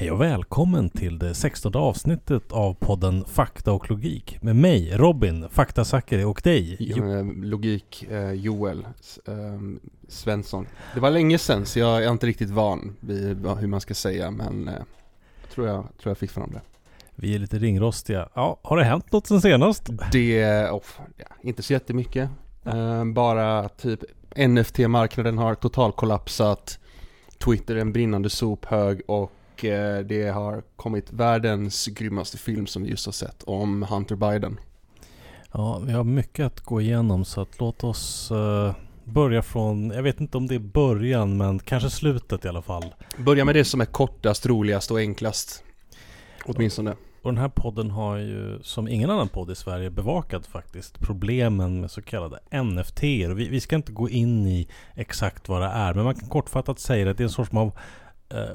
Hej och välkommen till det 16 avsnittet av podden Fakta och Logik med mig Robin, Faktasackare och dig jo Logik eh, Joel eh, Svensson. Det var länge sedan så jag är inte riktigt van vid hur man ska säga men eh, tror, jag, tror jag fick fram det. Vi är lite ringrostiga. Ja, har det hänt något sen senast? Det, oh, ja, inte så jättemycket. Ja. bara typ NFT-marknaden har totalkollapsat. Twitter är en brinnande sophög och Eh, det har kommit världens grymmaste film som vi just har sett om Hunter Biden. Ja, vi har mycket att gå igenom så att låt oss uh, börja från, jag vet inte om det är början men kanske slutet i alla fall. Börja med det som är kortast, roligast och enklast. Åtminstone. Och den här podden har ju, som ingen annan podd i Sverige, bevakat faktiskt problemen med så kallade NFT. Och vi, vi ska inte gå in i exakt vad det är, men man kan kortfattat säga att det är en sorts av eh,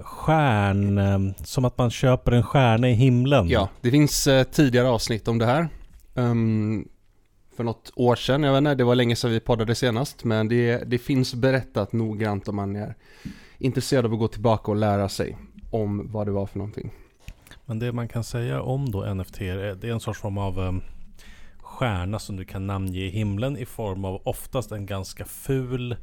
stjärn... Eh, som att man köper en stjärna i himlen. Ja, det finns eh, tidigare avsnitt om det här. Um, för något år sedan, jag vet inte, det var länge sedan vi poddade senast. Men det, det finns berättat noggrant om man är intresserad av att gå tillbaka och lära sig om vad det var för någonting. Men det man kan säga om då NFT, det är en sorts form av um, stjärna som du kan namnge i himlen i form av oftast en ganska ful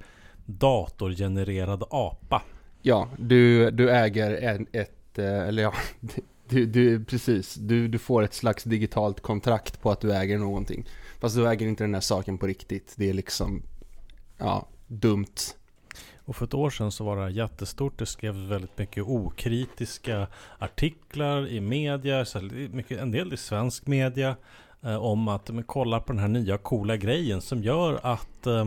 datorgenererad apa. Ja, du, du äger en, ett, eh, eller ja, du, du, precis, du, du får ett slags digitalt kontrakt på att du äger någonting. Fast du äger inte den här saken på riktigt. Det är liksom, ja, dumt. Och för ett år sedan så var det här jättestort. Det skrevs väldigt mycket okritiska artiklar i media, mycket, en del i svensk media, eh, om att men, kolla på den här nya coola grejen som gör att eh,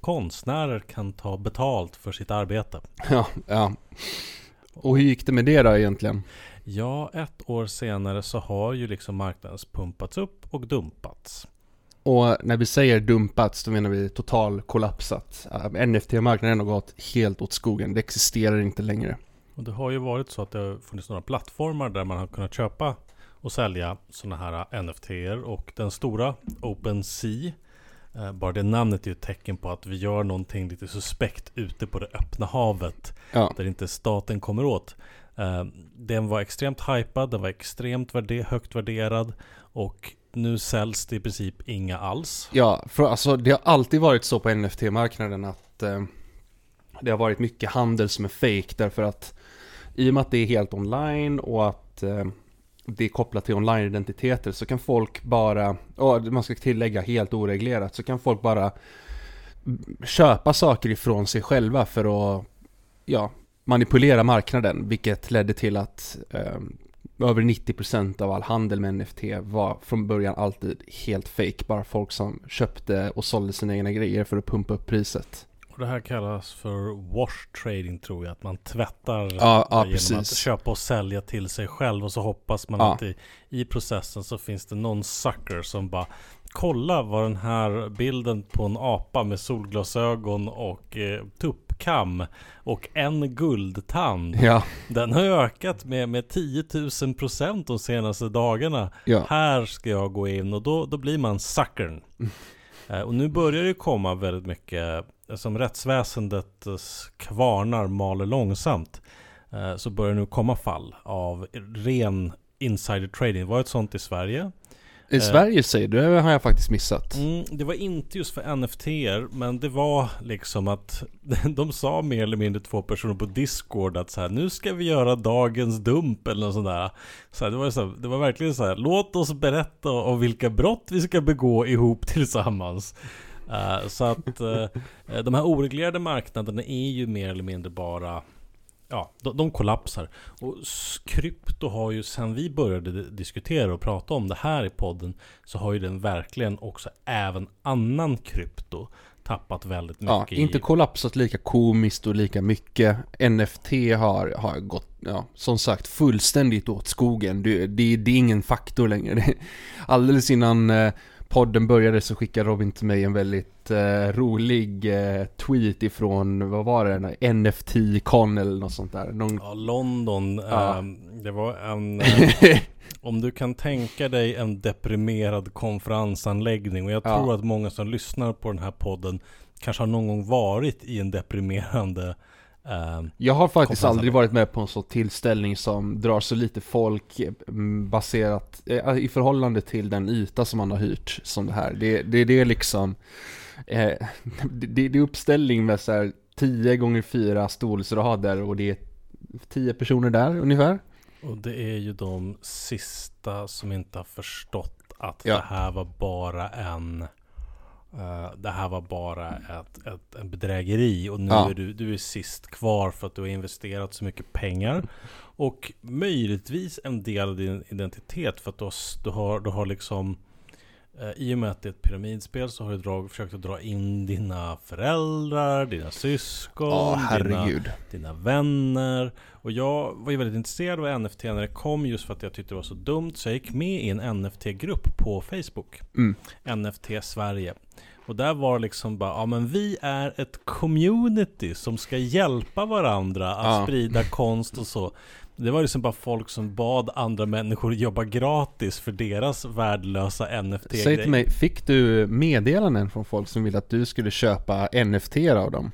konstnärer kan ta betalt för sitt arbete. Ja, ja. Och hur gick det med det då egentligen? Ja, ett år senare så har ju liksom marknaden pumpats upp och dumpats. Och när vi säger dumpats, då menar vi total kollapsat. NFT-marknaden har gått helt åt skogen. Det existerar inte längre. Och det har ju varit så att det har funnits några plattformar där man har kunnat köpa och sälja sådana här NFT-er och den stora OpenSea bara det namnet är ett tecken på att vi gör någonting lite suspekt ute på det öppna havet. Ja. Där inte staten kommer åt. Eh, den var extremt hypad, den var extremt värde högt värderad. Och nu säljs det i princip inga alls. Ja, för alltså det har alltid varit så på NFT-marknaden att eh, det har varit mycket handel som är fake därför att i och med att det är helt online och att eh, det är kopplat till online-identiteter så kan folk bara, och man ska tillägga helt oreglerat, så kan folk bara köpa saker ifrån sig själva för att ja, manipulera marknaden, vilket ledde till att eh, över 90% av all handel med NFT var från början alltid helt fake, bara folk som köpte och sålde sina egna grejer för att pumpa upp priset. Och det här kallas för wash trading tror jag. Att man tvättar ja, ja, genom precis. att köpa och sälja till sig själv. Och så hoppas man ja. att i, i processen så finns det någon sucker som bara Kolla vad den här bilden på en apa med solglasögon och eh, tuppkam och en guldtand. Ja. Den har ökat med, med 10 000 procent de senaste dagarna. Ja. Här ska jag gå in och då, då blir man suckern. Mm. Eh, och nu börjar det komma väldigt mycket som rättsväsendets kvarnar maler långsamt eh, så börjar det nu komma fall av ren insider trading. Det var ett sånt i Sverige. I eh, Sverige säger du? Det har jag faktiskt missat. Mm, det var inte just för NFT men det var liksom att de sa mer eller mindre två personer på Discord att så här, nu ska vi göra dagens dump eller något sånt där. Så här, det, var så här, det var verkligen så här, låt oss berätta om vilka brott vi ska begå ihop tillsammans. Uh, så att uh, de här oreglerade marknaderna är ju mer eller mindre bara Ja, de, de kollapsar. Och krypto har ju sen vi började diskutera och prata om det här i podden Så har ju den verkligen också även annan krypto tappat väldigt mycket. Ja, inte kollapsat lika komiskt och lika mycket. NFT har, har gått, ja, som sagt, fullständigt åt skogen. Det, det, det är ingen faktor längre. Alldeles innan eh, podden började så skickade Robin till mig en väldigt eh, rolig eh, tweet ifrån, vad var det, NFT-con eller något sånt där. Någon... Ja, London. Ja. Eh, det var en... Eh, om du kan tänka dig en deprimerad konferensanläggning och jag ja. tror att många som lyssnar på den här podden kanske har någon gång varit i en deprimerande Jag har faktiskt aldrig varit med på en sån tillställning som drar så lite folk mm, baserat eh, i förhållande till den yta som man har hyrt som det här. Det, det, det är liksom eh, det, det är uppställning med så här 10 gånger 4 stolsrader och det är 10 personer där ungefär. och det är ju de sista som inte har förstått att Ja. det här var bara en eh, det här var bara ett, ett, en bedrägeri och nu Ja. är du, du är sist kvar för att du har investerat så mycket pengar. Och möjligtvis en del av din identitet för att du har, du har, du har liksom i och med att det är ett pyramidspel så har du drag, försökt att dra in dina föräldrar, dina syskon, Ja, dina, dina vänner. Och jag var ju väldigt intresserad av NFT när det kom just för att jag tyckte det var så dumt. Så jag gick med i en NFT-grupp på Facebook. Mm. NFT Sverige. Och där var det liksom bara, ja men vi är ett community som ska hjälpa varandra att Ja. sprida konst och så. Det var liksom bara folk som bad andra människor jobba gratis för deras värdelösa Säg NFT-grejer. till mig, fick du meddelanden från folk som ville att du skulle köpa NFT av dem?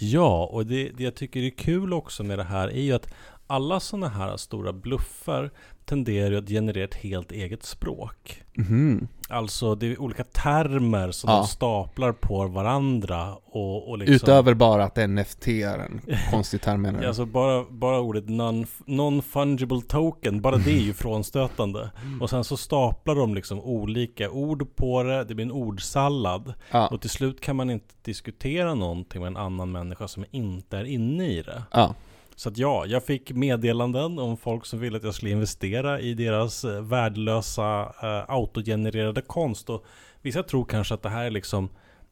Ja, och det, det jag tycker är kul också med det här är ju att alla sådana här stora bluffar tenderar ju att generera ett helt eget språk. Mhm. Alltså det är olika termer som Ja. de staplar på varandra och, och liksom Utöver bara att NFT är en konstig term menar du? Alltså bara, bara ordet non- non-fungible token, bara det är ju frånstötande. Och sen så staplar de liksom olika ord på det, det blir en ordsallad. Ja, Och till slut kan man inte diskutera någonting med en annan människa som inte är inne i det. ja. Så att ja, jag fick meddelanden om folk som ville att jag skulle investera i deras eh, värdelösa eh, autogenererade konst. Och vissa tror kanske att det här är liksom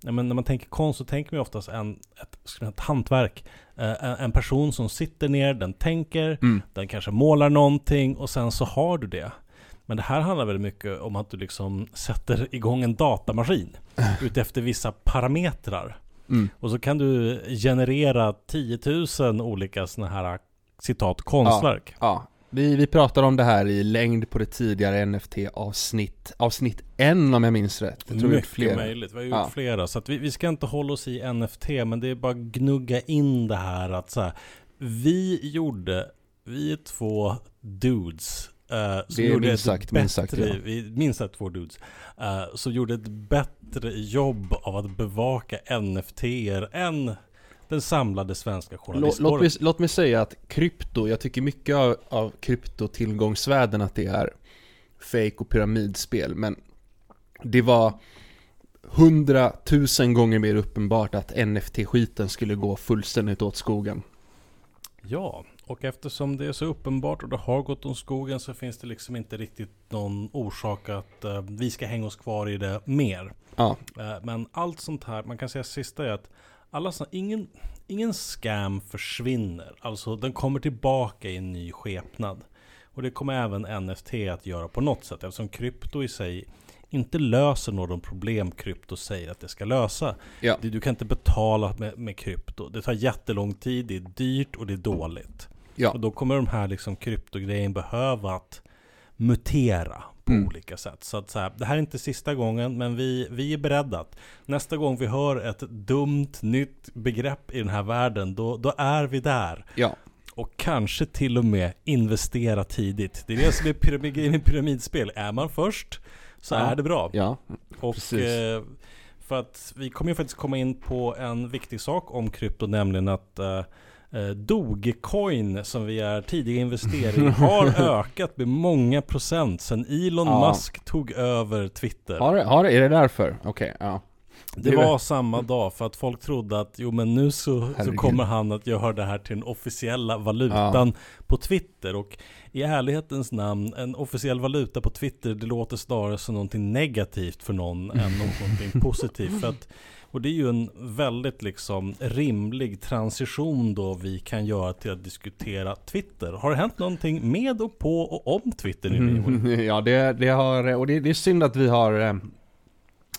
Ja, men när man tänker konst så tänker man oftast en, ett, ett hantverk. Eh, en, en person som sitter ner, den tänker, Mm. den kanske målar någonting och sen så har du det. Men det här handlar väldigt mycket om att du liksom sätter igång en datamaskin utefter vissa parametrar. Mm. Och så kan du generera 10 000 olika sådana här citat konstverk. Ja, vi, vi pratade om det här i längd på det tidigare NFT-avsnitt, avsnitt en om jag minns rätt. Jag tror Mycket flera. möjligt. Vi har gjort Ja. flera. Så att vi, vi ska inte hålla oss i NFT, men det är bara gnugga in det här att så här, vi gjorde, vi är två dudes. Eh, som Det är gjorde minst ett sagt, minst sagt, bättre- ja. minst sagt två dudes. eh, som gjorde ett bättre jobb av att bevaka NFT-er än den samlade svenska Låt, låt, journalistkåren. mig, låt mig säga att krypto, jag tycker mycket av, av kryptotillgångsvärden att det är fake och pyramidspel, men det var hundratusen gånger mer uppenbart att NFT-skiten skulle gå fullständigt åt skogen. Ja, och eftersom det är så uppenbart och det har gått om skogen så finns det liksom inte riktigt någon orsak att eh, vi ska hänga oss kvar i det mer. Ja, Eh, men allt sånt här, man kan säga sista är att alla såna, ingen, ingen scam försvinner. Alltså den kommer tillbaka i en ny skepnad. Och det kommer även NFT att göra på något sätt eftersom krypto i sig inte löser några problem krypto säger att det ska lösa. ja, Du, du kan inte betala med, med krypto. Det tar jättelång tid, det är dyrt och det är dåligt. Ja. Och då kommer de här liksom kryptogrejen behöva att mutera på Mm. olika sätt. Så att så här, det här är inte sista gången, men vi, vi är beredda att nästa gång vi hör ett dumt nytt begrepp i den här världen, då, då är vi där. ja. Och kanske till och med investera tidigt. Det är det som är pyramid, med pyramidspel. Är man först så Ja. är det bra. ja. Och eh, för att vi kommer ju faktiskt komma in på en viktig sak om krypto, nämligen att eh, Dogecoin som vi är tidiga investerare i har ökat med många procent sedan Elon Ja. Musk tog över Twitter. Har, det- har, är det därför? Okej, ja. Det Det- var samma dag för att folk trodde att jo men nu så, så kommer han att göra det här till den officiella valutan på Twitter och i ärlighetens namn, en officiell valuta på Twitter det låter snarare som någonting negativt för någon än någonting positivt. För att, och det är ju en väldigt liksom rimlig transition då vi kan göra till att diskutera Twitter. Har det hänt någonting med och på och om Twitter nu? Mm, ja, det, det har, och det, det är synd att vi har eh,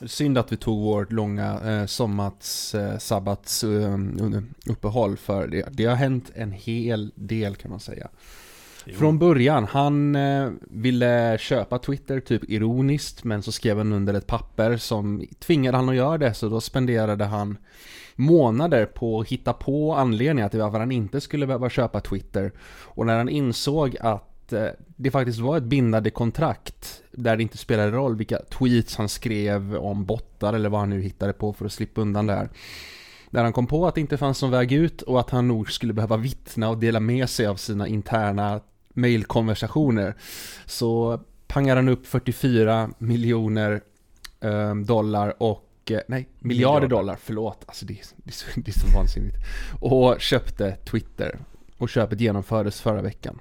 Synd att vi tog vårt långa eh, sommats, eh, sabbats eh, uppehåll för det, det har hänt en hel del kan man säga. Jo. Från början, han eh, ville köpa Twitter typ ironiskt men så skrev han under ett papper som tvingade han att göra det så då spenderade han månader på att hitta på anledningar till varför han inte skulle behöva köpa Twitter. Och när han insåg att eh, det faktiskt var ett bindande kontrakt där det inte spelade roll vilka tweets han skrev om bottar eller vad han nu hittade på för att slippa undan det här. När han kom på att det inte fanns någon väg ut och att han nog skulle behöva vittna och dela med sig av sina interna mailkonversationer så pangar han upp 44 miljoner eh, dollar och eh, nej, miljarder dollar, förlåt. Alltså det, är- det, är så, det är så vansinnigt. Och köpte Twitter. Och köpet genomfördes förra veckan.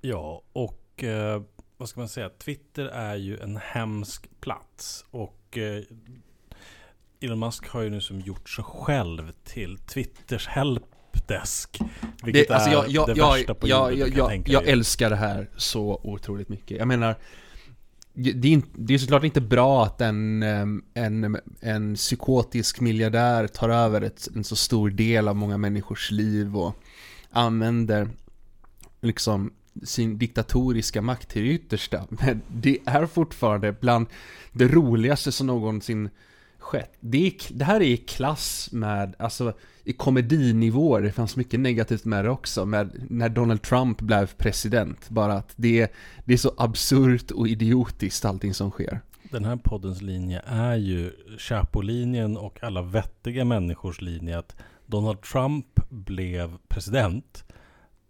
Ja, och eh, vad ska man säga? Twitter är ju en hemsk plats. Och eh, Elon Musk har ju nu som gjort sig själv till Twitters helpdesk. Vilket Det, alltså är jag, jag, det jag, värsta på jag, jorden jag, jag, tänka jag dig. älskar det här så otroligt mycket. Jag menar, det är, inte, det är såklart inte bra att en, en, en psykotisk miljardär tar över ett, en så stor del av många människors liv och använder liksom sin diktatoriska makt till det yttersta. Men det är fortfarande bland det roligaste som någonsin skett. Det, är, det här är i klass med, alltså i komedinivåer, det fanns mycket negativt med det också, med när Donald Trump blev president. Bara att det, är- det är så absurt och idiotiskt allting som sker. Den här poddens linje är ju Chapo-linjen och alla vettiga människors linje att Donald Trump blev president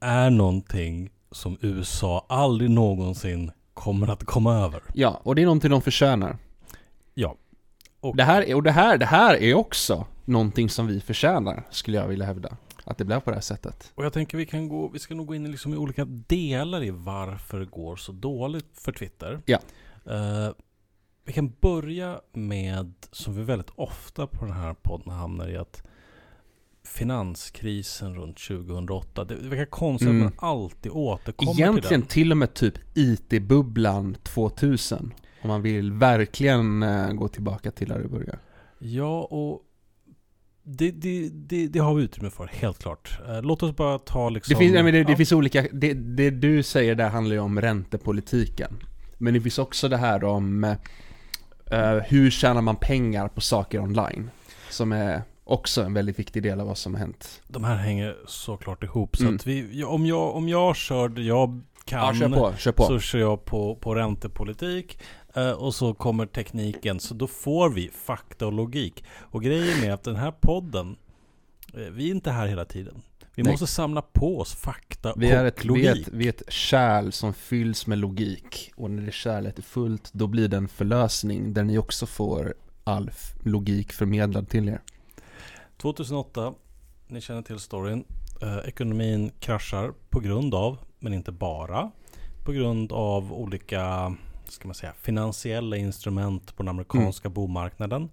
är någonting som USA aldrig någonsin kommer att komma över. Ja, och det är någonting de förtjänar. Ja. Och- Det här, är- och det här, det här är också någonting som vi förtjänar, skulle jag vilja hävda. Att det blev på det här sättet. Och jag tänker vi kan gå, vi ska nog gå in liksom i olika delar i varför det går så dåligt för Twitter. Ja. Eh, vi kan börja med, som vi väldigt ofta på den här podden hamnar i, att finanskrisen runt 2008. Det, verkar konstigt Mm. att man alltid återkommer till Egentligen den. till och med typ IT-bubblan 2000. Om man vill verkligen eh, gå tillbaka till där det börjar. Ja, och det, det, det, det har vi utrymme för, helt klart. Eh, låt oss bara ta liksom... Det finns, nej, men det, Ja. finns olika, det, du säger där handlar ju om räntepolitiken. Men det finns också det här om eh, hur tjänar man pengar på saker online. Som är också en väldigt viktig del av vad som har hänt. De här hänger såklart ihop. Så Mm. att vi, om, jag, om jag kör jag kan Ja, kör på, kör på. så kör jag på, på räntepolitik och så kommer tekniken. Så då får vi fakta och logik. Och grejen är att den här podden, eh, vi är inte här hela tiden. Vi Nej. måste samla på oss fakta Vi är, och ett, vi, logik. är ett, vi är ett kärl som fylls med logik. Och när det kärlet är fullt, då blir det en förlösning där ni också får all logik förmedlad till er. 2008, ni känner till storyn. Eh, ekonomin kraschar på grund av, men inte bara, på grund av olika ska man säga, finansiella instrument på den amerikanska bomarknaden.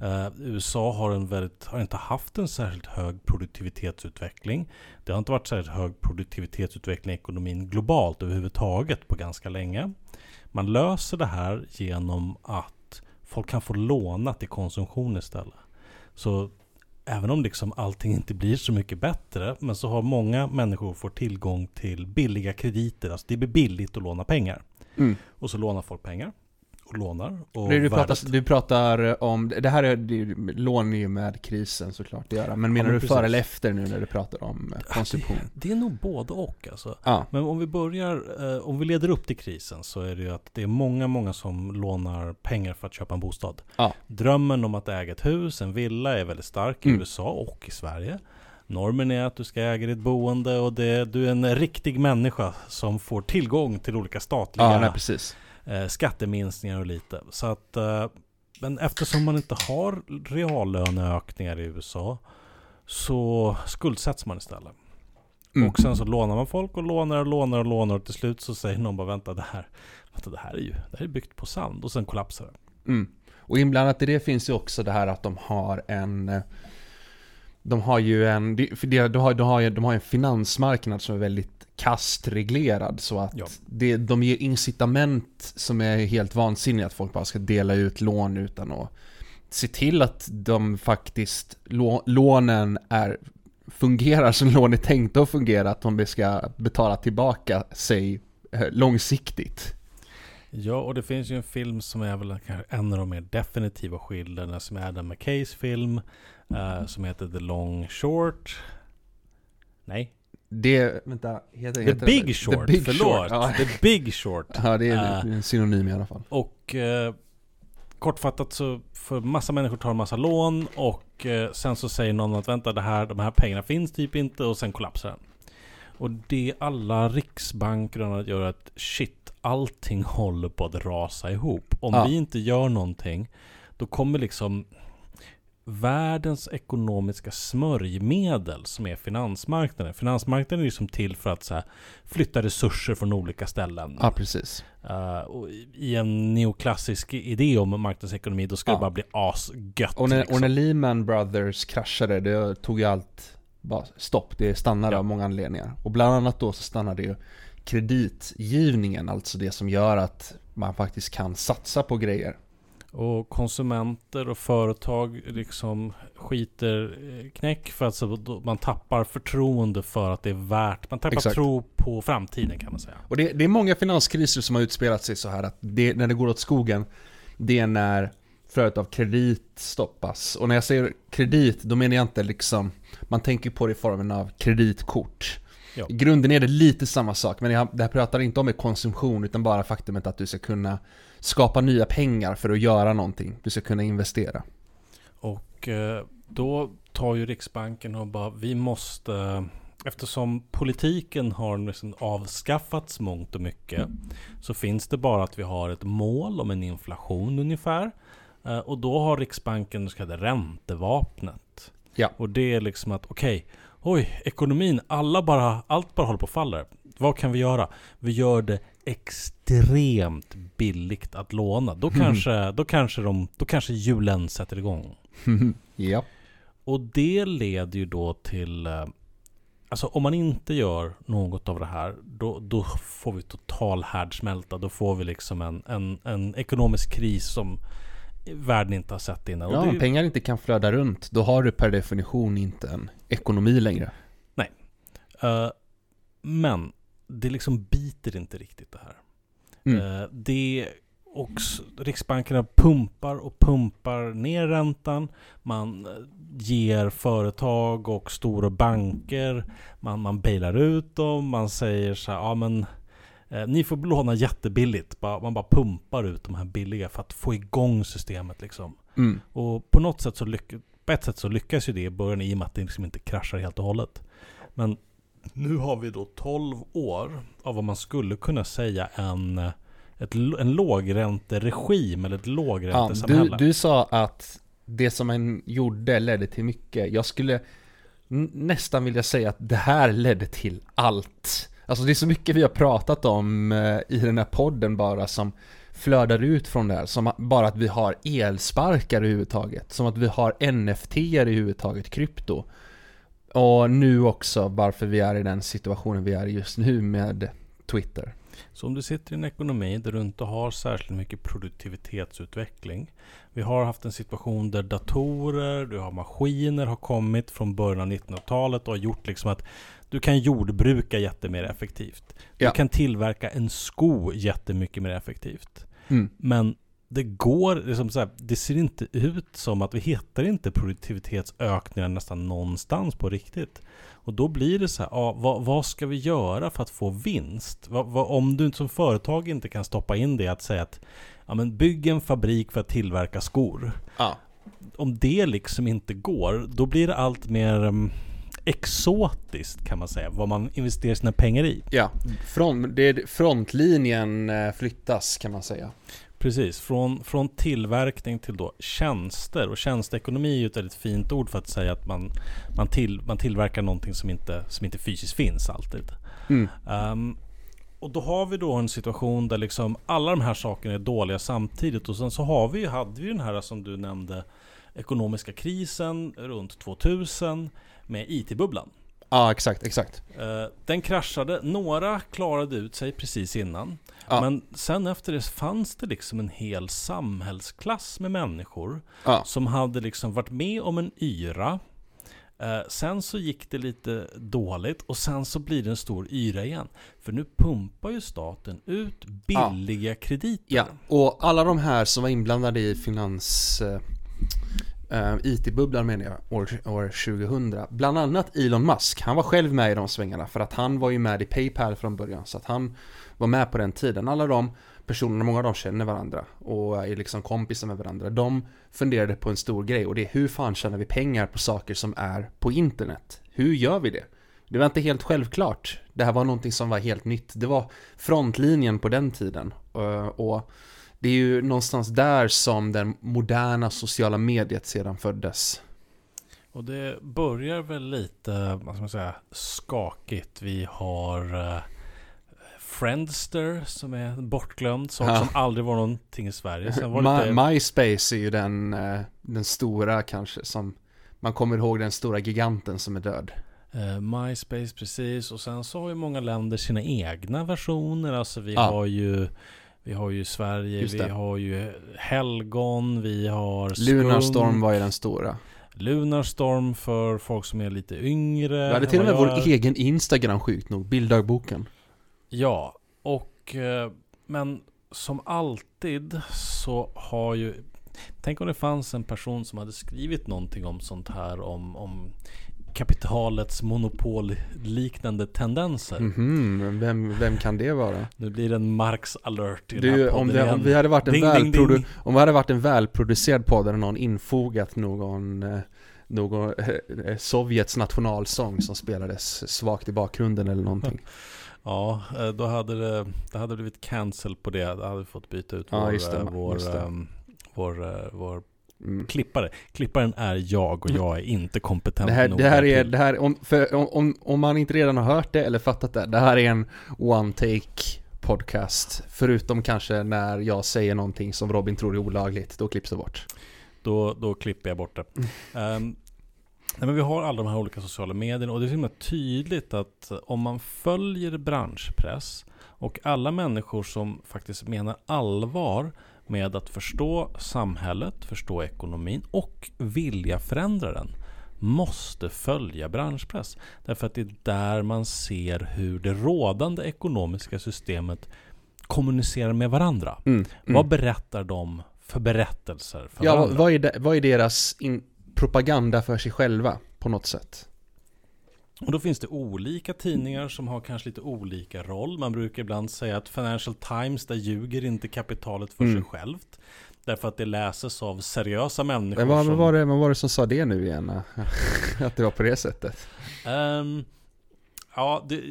Eh, USA har, en väldigt, har inte haft en särskilt hög produktivitetsutveckling. Det har inte varit särskilt hög produktivitetsutveckling i ekonomin globalt överhuvudtaget på ganska länge. Man löser det här genom att folk kan få låna till konsumtion istället. Så även om liksom allting inte blir så mycket bättre, men så har många människor fått tillgång till billiga krediter. Alltså det blir billigt att låna pengar. Mm. Och så lånar folk pengar. Och lånar. Och Du, pratar, du pratar om, det här är, det, lån är ju med krisen såklart att göra. Men menar men du före eller efter nu när du pratar om eh, konsumtion? Det är nog både och alltså. Ja, Men om vi börjar, eh, om vi leder upp till krisen så är det ju att det är många, många som lånar pengar för att köpa en bostad. Ja. Drömmen om att äga ett hus, en villa är väldigt stark i Mm. USA och i Sverige. Normen är att du ska äga ditt boende och det, du är en riktig människa som får tillgång till olika statliga ja nej, precis. eh, skatteminskningar och lite. Så att, eh, men eftersom man inte har reallöneökningar i USA så skuldsätts man istället. Mm. Och sen så lånar man folk och lånar och lånar och lånar och till slut så säger någon bara vänta det här, vänta, det här är ju det här är byggt på sand och sen kollapsar det. Mm. Och inblandat i det finns ju också det här att de har en eh, De har ju en, de har, de har, de har en finansmarknad som är väldigt kastreglerad så att Ja. det, de ger incitament som är helt vansinniga att folk bara ska dela ut lån utan att se till att de faktiskt, lå, lånen är fungerar som lån är tänkta att fungera, att de ska betala tillbaka sig eh, långsiktigt. Ja, och det finns ju en film som är väl en av de mer definitiva skildringarna som är Adam McKays film. Eh, som heter The Long Short. Nej, Det, vänta, heter, The heter Big det? Short, The Big förlåt. Short. Ja. The Big Short. ja, det är Eh. en synonym i alla fall. Och eh, kortfattat så för massa människor tar en massa lån och eh, sen så säger någon att vänta det här, de här pengarna finns typ inte och sen kollapsar den. Och det alla riksbanker gör är att shit, allting håller på att rasa ihop. Om Ja. vi inte gör någonting, då kommer liksom världens ekonomiska smörjmedel som är finansmarknaden. Finansmarknaden är ju som till för att så här, flytta resurser från olika ställen. Ja, precis. Uh, och i- en neoklassisk idé om marknadsekonomi då ska Ja. det bara bli asgött. Och när, liksom. och när Lehman Brothers kraschade, det tog ju allt bara stopp. Det stannade Ja. av många anledningar. Och bland annat då så stannade ju kreditgivningen, alltså det som gör att man faktiskt kan satsa på grejer. Och konsumenter och företag liksom skiter eh, knäck för att man tappar förtroende för att det är värt. Man tappar Exakt. tro på framtiden kan man säga. Och det, det är många finanskriser som har utspelat sig så här att det, när det går åt skogen, det är när flödet av kredit stoppas. Och när jag säger kredit, då menar jag inte liksom, man tänker på det i formen av kreditkort. Ja. I grunden är det lite samma sak, men jag, det här pratar inte om konsumtion, utan bara faktumet att du ska kunna skapa nya pengar för att göra någonting. Du ska kunna investera. Och eh, då tar ju Riksbanken och bara vi måste Eftersom politiken har liksom avskaffats mångt och mycket Så finns det bara att vi har ett mål om en inflation ungefär Eh, Och då har Riksbanken det så kallade räntevapnet Ja. Och det är liksom att okej Oj, ekonomin, alla bara, allt bara håller på att falla Vad kan vi göra? Vi gör det extremt billigt att låna Då kanske, då kanske, de, då kanske hjulen sätter igång ja. och det leder ju då till... eh, Alltså om man inte gör något av det här, då, då får vi total härdsmälta. Då får vi liksom en, en, en ekonomisk kris som världen inte har sett innan. Ja, ju- pengar inte kan flöda runt, då har du per definition inte en ekonomi längre. eh, men det liksom biter inte riktigt det här. Mm. Eh, det och Riksbankerna pumpar och pumpar ner räntan. Man eh, ger företag och stora banker, man, man bailar ut dem, man säger så här, ja men eh, ni får låna jättebilligt. Man bara pumpar ut de här billiga för att få igång systemet liksom. Mm. Och på något sätt så lyckas, på ett sätt så lyckas ju det i början i och med att det liksom inte kraschar helt och hållet. Men nu har vi då 12 år av vad man skulle kunna säga en, ett, en lågränteregim eller ett Ja, du, lågräntesamhälle. du sa att det som man gjorde ledde till mycket. Jag skulle nästan vilja säga att det här ledde till allt. Alltså det är så mycket vi har pratat om eh, i den här podden bara som flödar ut från det här. Som bara att vi har elsparkar överhuvudtaget. Som att vi har NFT överhuvudtaget, krypto. Och nu också varför vi är i den situationen vi är just nu med Twitter. Så om du sitter i en ekonomi där du inte har särskilt mycket produktivitetsutveckling. Vi har haft en situation där datorer, du har maskiner har kommit från början av 1900-talet och har gjort liksom att du kan jordbruka jättemer effektivt. Ja. Du kan tillverka en sko jättemycket mer effektivt. Mm. Men det går, liksom så här, det ser inte ut som att vi hittar inte produktivitetsökningar nästan någonstans på riktigt. Och då blir det så här, ja, vad, vad ska vi göra för att få vinst? Vad, vad, om du som företag inte kan stoppa in det att säga att ja, men bygg en fabrik för att tillverka skor. Ja. Om det liksom inte går, då blir det allt mer um, exotiskt kan man säga, vad man investerar sina pengar i. Ja, från, det, frontlinjen eh, flyttas kan man säga. Precis, från, från tillverkning till då tjänster. Och tjänsteekonomi är ju ett väldigt fint ord för att säga att man, man, till, man tillverkar någonting som inte, som inte fysiskt finns alltid. Mm. Ehm, och då har vi då en situation där liksom alla de här sakerna är dåliga samtidigt. Och sen så har vi, hade vi den här som du nämnde ekonomiska krisen runt 2000 med IT-bubblan. Ja, exakt, exakt. Eh, den kraschade, några klarade ut sig precis innan. Ja. Men sen efter det fanns det liksom en hel samhällsklass med människor Ja. som hade liksom varit med om en yra. Eh, sen så gick det lite dåligt och sen så blir det en stor yra igen. För nu pumpar ju staten ut billiga krediter. Ja, och alla de här som var inblandade i finans eh, Uh, IT-bubblan menar jag, år, år 2000. Bland annat Elon Musk, han var själv med i de svängarna för att han var ju med i Paypal från början. Så att han var med på den tiden. Alla de personerna, många av dem känner varandra och är liksom kompisar med varandra. De funderade på en stor grej och det är hur fan tjänar vi pengar på saker som är på internet? Hur gör vi det? Det var inte helt självklart. Det här var någonting som var helt nytt. Det var frontlinjen på den tiden. Uh, och det är ju någonstans där som den moderna sociala mediet sedan föddes. Och det börjar väl lite, vad ska man säga, skakigt. Vi har uh, Friendster som är bortglömd, sak ja. som aldrig var någonting i Sverige. Sen var My, lite... MySpace är ju den, uh, den stora kanske, som man kommer ihåg den stora giganten som är död. Uh, MySpace precis, och sen så har ju många länder sina egna versioner. Alltså vi ja. har ju vi har ju Sverige, vi har ju Helgon, vi har Skunk. Lunarstorm var ju den stora. Lunarstorm för folk som är lite yngre. Vi hade till och med vår egen Instagram sjukt nog, bilddagboken. Ja, och eh, men som alltid så har ju Tänk om det fanns en person som hade skrivit någonting om sånt här om, om kapitalets monopolliknande tendenser. Mm -hmm. vem, vem kan det vara? Nu blir det en Marx alert i du, den här om, det, om vi hade varit en ding, välprodu ding, ding. Om vi hade varit en välproducerad podd hade någon infogat någon eh, någon eh, Sovjets nationalsång som spelades svagt i bakgrunden eller någonting. Ja, eh, då hade det, det hade blivit cancel på det. Då hade vi fått byta ut vår, ja, det, vår, vår, vår Mm. Klippare. Klipparen är jag och jag är inte kompetent det här, nog. Det här är, det här, om, för, om, om man inte redan har hört det eller fattat det, det här är en one take podcast. Förutom kanske när jag säger någonting som Robin tror är olagligt, då klipps det bort. Då, då klipper jag bort det. Um, nej, men vi har alla de här olika sociala medierna och det är så himla tydligt att om man följer branschpress och alla människor som faktiskt menar allvar med att förstå samhället, förstå ekonomin och vilja förändra den måste följa branschpress. Därför att det är där man ser hur det rådande ekonomiska systemet kommunicerar med varandra. Mm, mm. Vad berättar de för berättelser för ja, varandra? Vad är, det, vad är deras propaganda för sig själva på något sätt? Och då finns det olika tidningar som har kanske lite olika roll. Man brukar ibland säga att Financial Times, där ljuger inte kapitalet för mm. sig självt. Därför att det läses av seriösa människor. Men vad, som... var det, vad var det som sa det nu igen? att det var på det sättet? Um, ja, det,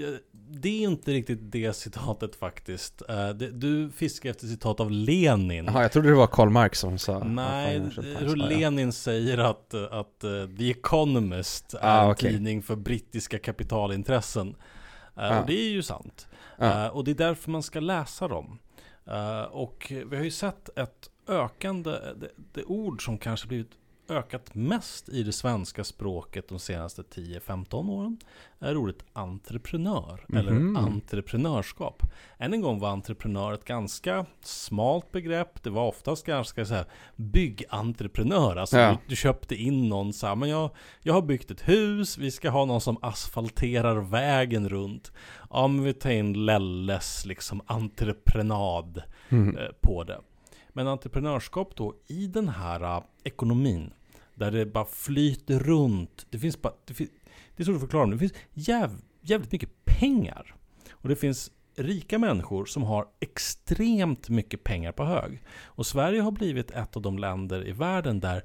det är inte riktigt det citatet faktiskt. Det, du fiskar efter citat av Lenin. Jaha, jag trodde det var Karl Marx som sa. Nej, hur Lenin säger att, att uh, The Economist är ah, okay. en tidning för brittiska kapitalintressen. Uh, ah. Och det är ju sant. Ah. och det är därför man ska läsa dem. och vi har ju sett ett ökande, det, det ord som kanske blivit ökat mest i det svenska språket de senaste 10-15 åren är ordet entreprenör mm eller entreprenörskap. Än en gång var entreprenör ett ganska smalt begrepp. Det var oftast ganska så här byggentreprenör. Alltså ja. du, du, köpte in någon så här, men jag, jag har byggt ett hus, vi ska ha någon som asfalterar vägen runt. Ja, men vi tar in Lelles liksom entreprenad mm. eh, på det. Men entreprenörskap då i den här uh, ekonomin där det bara flyter runt. Det finns bara, det, finns, det är svårt att förklara, men det finns jäv, jävligt mycket pengar. Och det finns rika människor som har extremt mycket pengar på hög. Och Sverige har blivit ett av de länder i världen där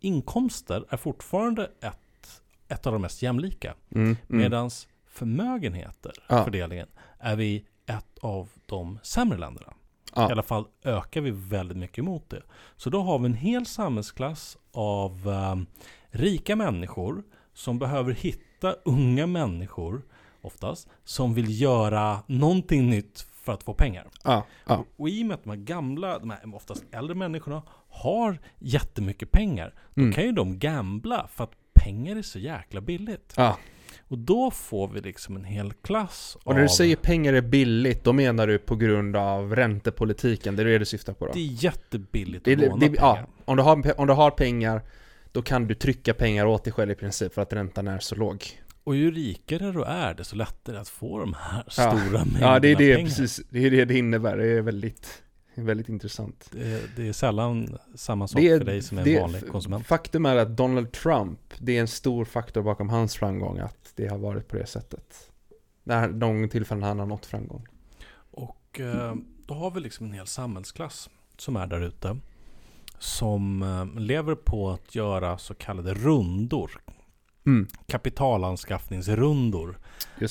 inkomster är fortfarande ett, ett av de mest jämlika. Mm, mm. Medan förmögenheter, ja. fördelningen, är vi ett av de sämre länderna. Ja. I alla fall ökar vi väldigt mycket mot det. Så då har vi en hel samhällsklass av um, rika människor som behöver hitta unga människor oftast som vill göra någonting nytt för att få pengar. Ja, ja. Och, och i och med att de här gamla, de här oftast äldre människorna har jättemycket pengar, då mm. kan ju de gambla för att pengar är så jäkla billigt. Ja. Och då får vi liksom en hel klass Och när du säger pengar är billigt, då menar du på grund av räntepolitiken? Det är det du syftar på då? Det är jättebilligt att låna pengar. Ja, om du, har, om du har pengar, då kan du trycka pengar åt dig själv i princip för att räntan är så låg. Och ju rikare du är, desto lättare att få de här stora ja. mängderna Ja, det är det pengar. precis. Det är det det innebär. Det är väldigt väldigt intressant. Det, det är sällan samma sak är- för dig som är en vanlig konsument. Faktum är att Donald Trump, det är en stor faktor bakom hans framgång att det har varit på det sättet. När de tillfällen han har nått framgång. Och eh, då har vi liksom en hel samhällsklass som är där ute. Som eh, lever på att göra så kallade rundor. Mm, Kapitalanskaffningsrundor.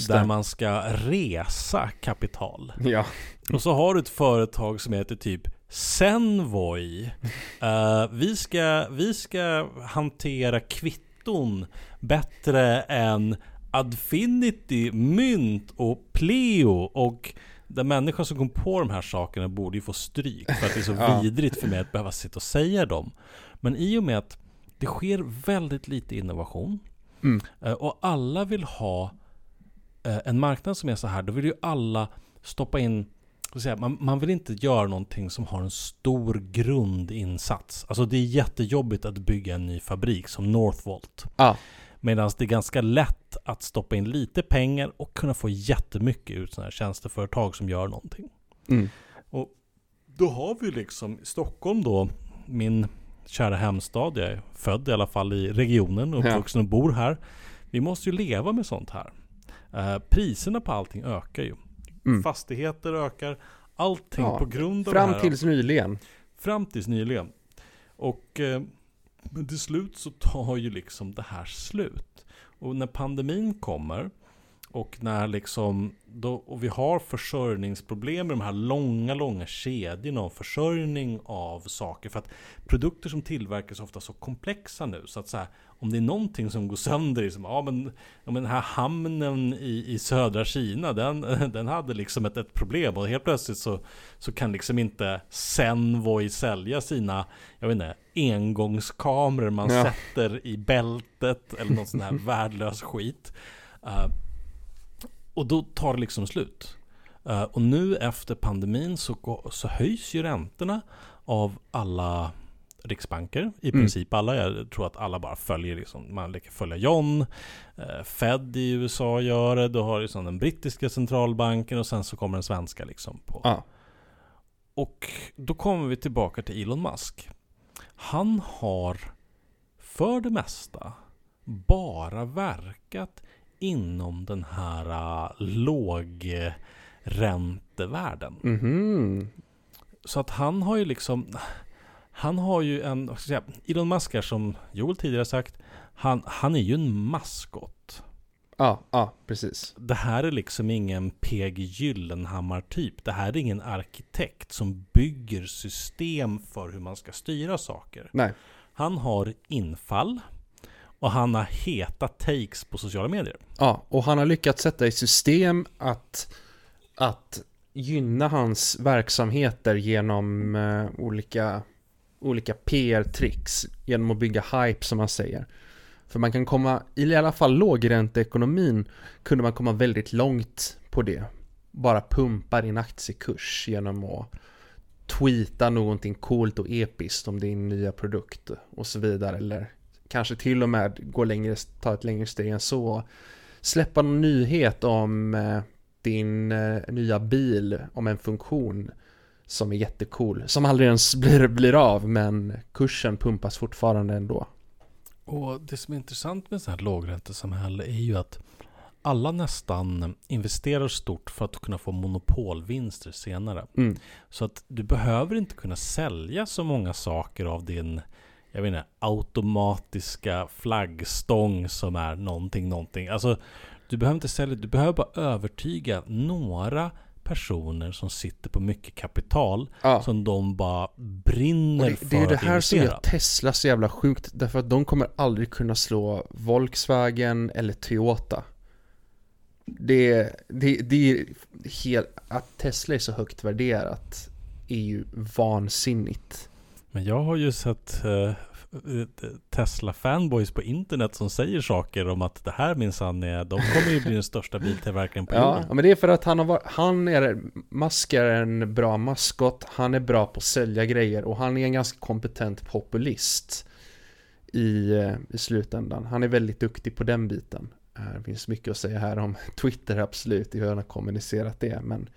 Där man ska resa kapital. Ja, Och så har du ett företag som heter typ Senvoy. Eh, vi, ska, vi ska hantera kvitton bättre än Adfinity, Mynt och Pleo. Och den människan som kom på de här sakerna borde ju få stryk för att det är så Ja. vidrigt för mig att behöva sitta och säga dem. Men i och med att det sker väldigt lite innovation Mm. eh, och alla vill ha eh, en marknad som är så här, då vill ju alla stoppa in säga, man, man vill inte göra någonting som har en stor grundinsats. Alltså det är jättejobbigt att bygga en ny fabrik som Northvolt. Ja. Medan det är ganska lätt att stoppa in lite pengar och kunna få jättemycket ut sådana här tjänsteföretag som gör någonting. mm, Då har vi liksom i Stockholm då, min kära hemstad, jag är född i alla fall i regionen, uppvuxen och bor här. Vi måste ju leva med sånt här. Eh, priserna på allting ökar ju. mm. Fastigheter ökar, allting Ja, på grund av Fram det här. tills nyligen. Fram tills nyligen. Och eh, till slut så tar ju liksom det här slut. Och när pandemin kommer och när liksom då, och vi har försörjningsproblem med de här långa, långa kedjorna av försörjning av saker. För att produkter som tillverkas är ofta så komplexa nu. Så att så här, om det är någonting som går sönder, liksom, ja, men, ja, men den här hamnen i, i södra Kina, den, den hade liksom ett, ett problem. Och helt plötsligt så, så kan liksom inte Senvoy sälja sina, jag vet inte, engångskameror man Ja. sätter i bältet eller något sån här värdelös skit. Eh, och då tar det liksom slut. Eh, och nu efter pandemin så, så höjs ju räntorna av alla riksbanker. I Mm. princip alla. Jag tror att alla bara följer liksom. Man leker följa John. Eh, Fed i USA gör det. Du har liksom den brittiska centralbanken och sen så kommer den svenska liksom på. Ja. Och då kommer vi tillbaka till Elon Musk. Han har för det mesta bara verkat inom den här uh, lågräntevärlden. Mhm. Så att han har ju liksom Han har ju en, vad ska jag säga, Elon Musk är som Joel tidigare sagt han, han är ju en maskot. Ja, ja, precis. Det här är liksom ingen PG Gyllenhammar typ. Det här är ingen arkitekt som bygger system för hur man ska styra saker. Nej. Han har infall och han har heta takes på sociala medier. Ja, och han har lyckats sätta i system att, att gynna hans verksamheter genom eh, olika, olika PR-tricks. Genom att bygga hype som man säger. För man kan komma, i alla fall lågränteekonomin, kunde man komma väldigt långt på det. Bara pumpa din aktiekurs genom att tweeta någonting coolt och episkt om din nya produkt och så vidare. Eller kanske till och med gå längre, ta ett längre steg än så. Släppa någon nyhet om eh, din eh, nya bil, om en funktion som är jättecool. Som aldrig ens blir, blir av, men kursen pumpas fortfarande ändå. Och det som är intressant med så här lågräntesamhälle är ju att alla nästan investerar stort för att kunna få monopolvinster senare. Mm. Så att du behöver inte kunna sälja så många saker av din jag vet inte, automatiska flaggstång som är någonting, någonting. Alltså, du behöver inte sälja, du behöver bara övertyga några personer som sitter på mycket kapital Ja. som de bara brinner det, för det är det här som gör Tesla så jävla sjukt, därför att de kommer aldrig kunna slå Volkswagen eller Toyota. Det, det, det är helt, att Tesla är så högt värderat är ju vansinnigt. Men jag har ju sett eh, Tesla-fanboys på internet som säger saker om att det här minsann är, de kommer ju bli den största biltillverkaren på Ja, jorden. men det är för att han har han är, Musk är en bra maskot, han är bra på att sälja grejer och han är en ganska kompetent populist i, eh, i slutändan. Han är väldigt duktig på den biten. Eh, Det finns mycket att säga här om Twitter absolut, hur han har kommunicerat det, men eh,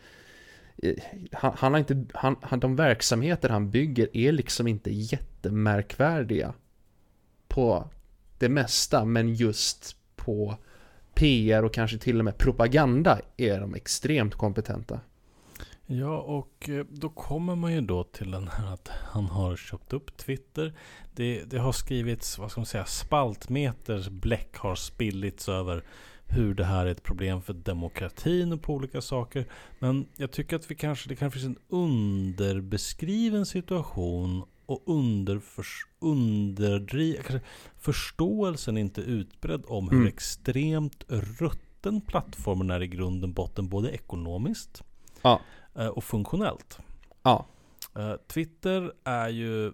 han, han har inte, han, han, de verksamheter han bygger är liksom inte jättemärkvärdiga på det mesta, men just på PR och kanske till och med propaganda är de extremt kompetenta. Ja, och eh, då kommer man ju då till den här att han har köpt upp Twitter. Det, det har skrivits, vad ska man säga, spaltmeters bläck har spillits över hur det här är ett problem för demokratin och på olika saker. Men jag tycker att vi kanske, det kanske finns en underbeskriven situation och underförs, underdri, kanske förståelsen inte utbredd om hur mm. extremt rutten plattformen är i grunden botten, både ekonomiskt ja. Eh, och funktionellt. Ja. Eh, Twitter är ju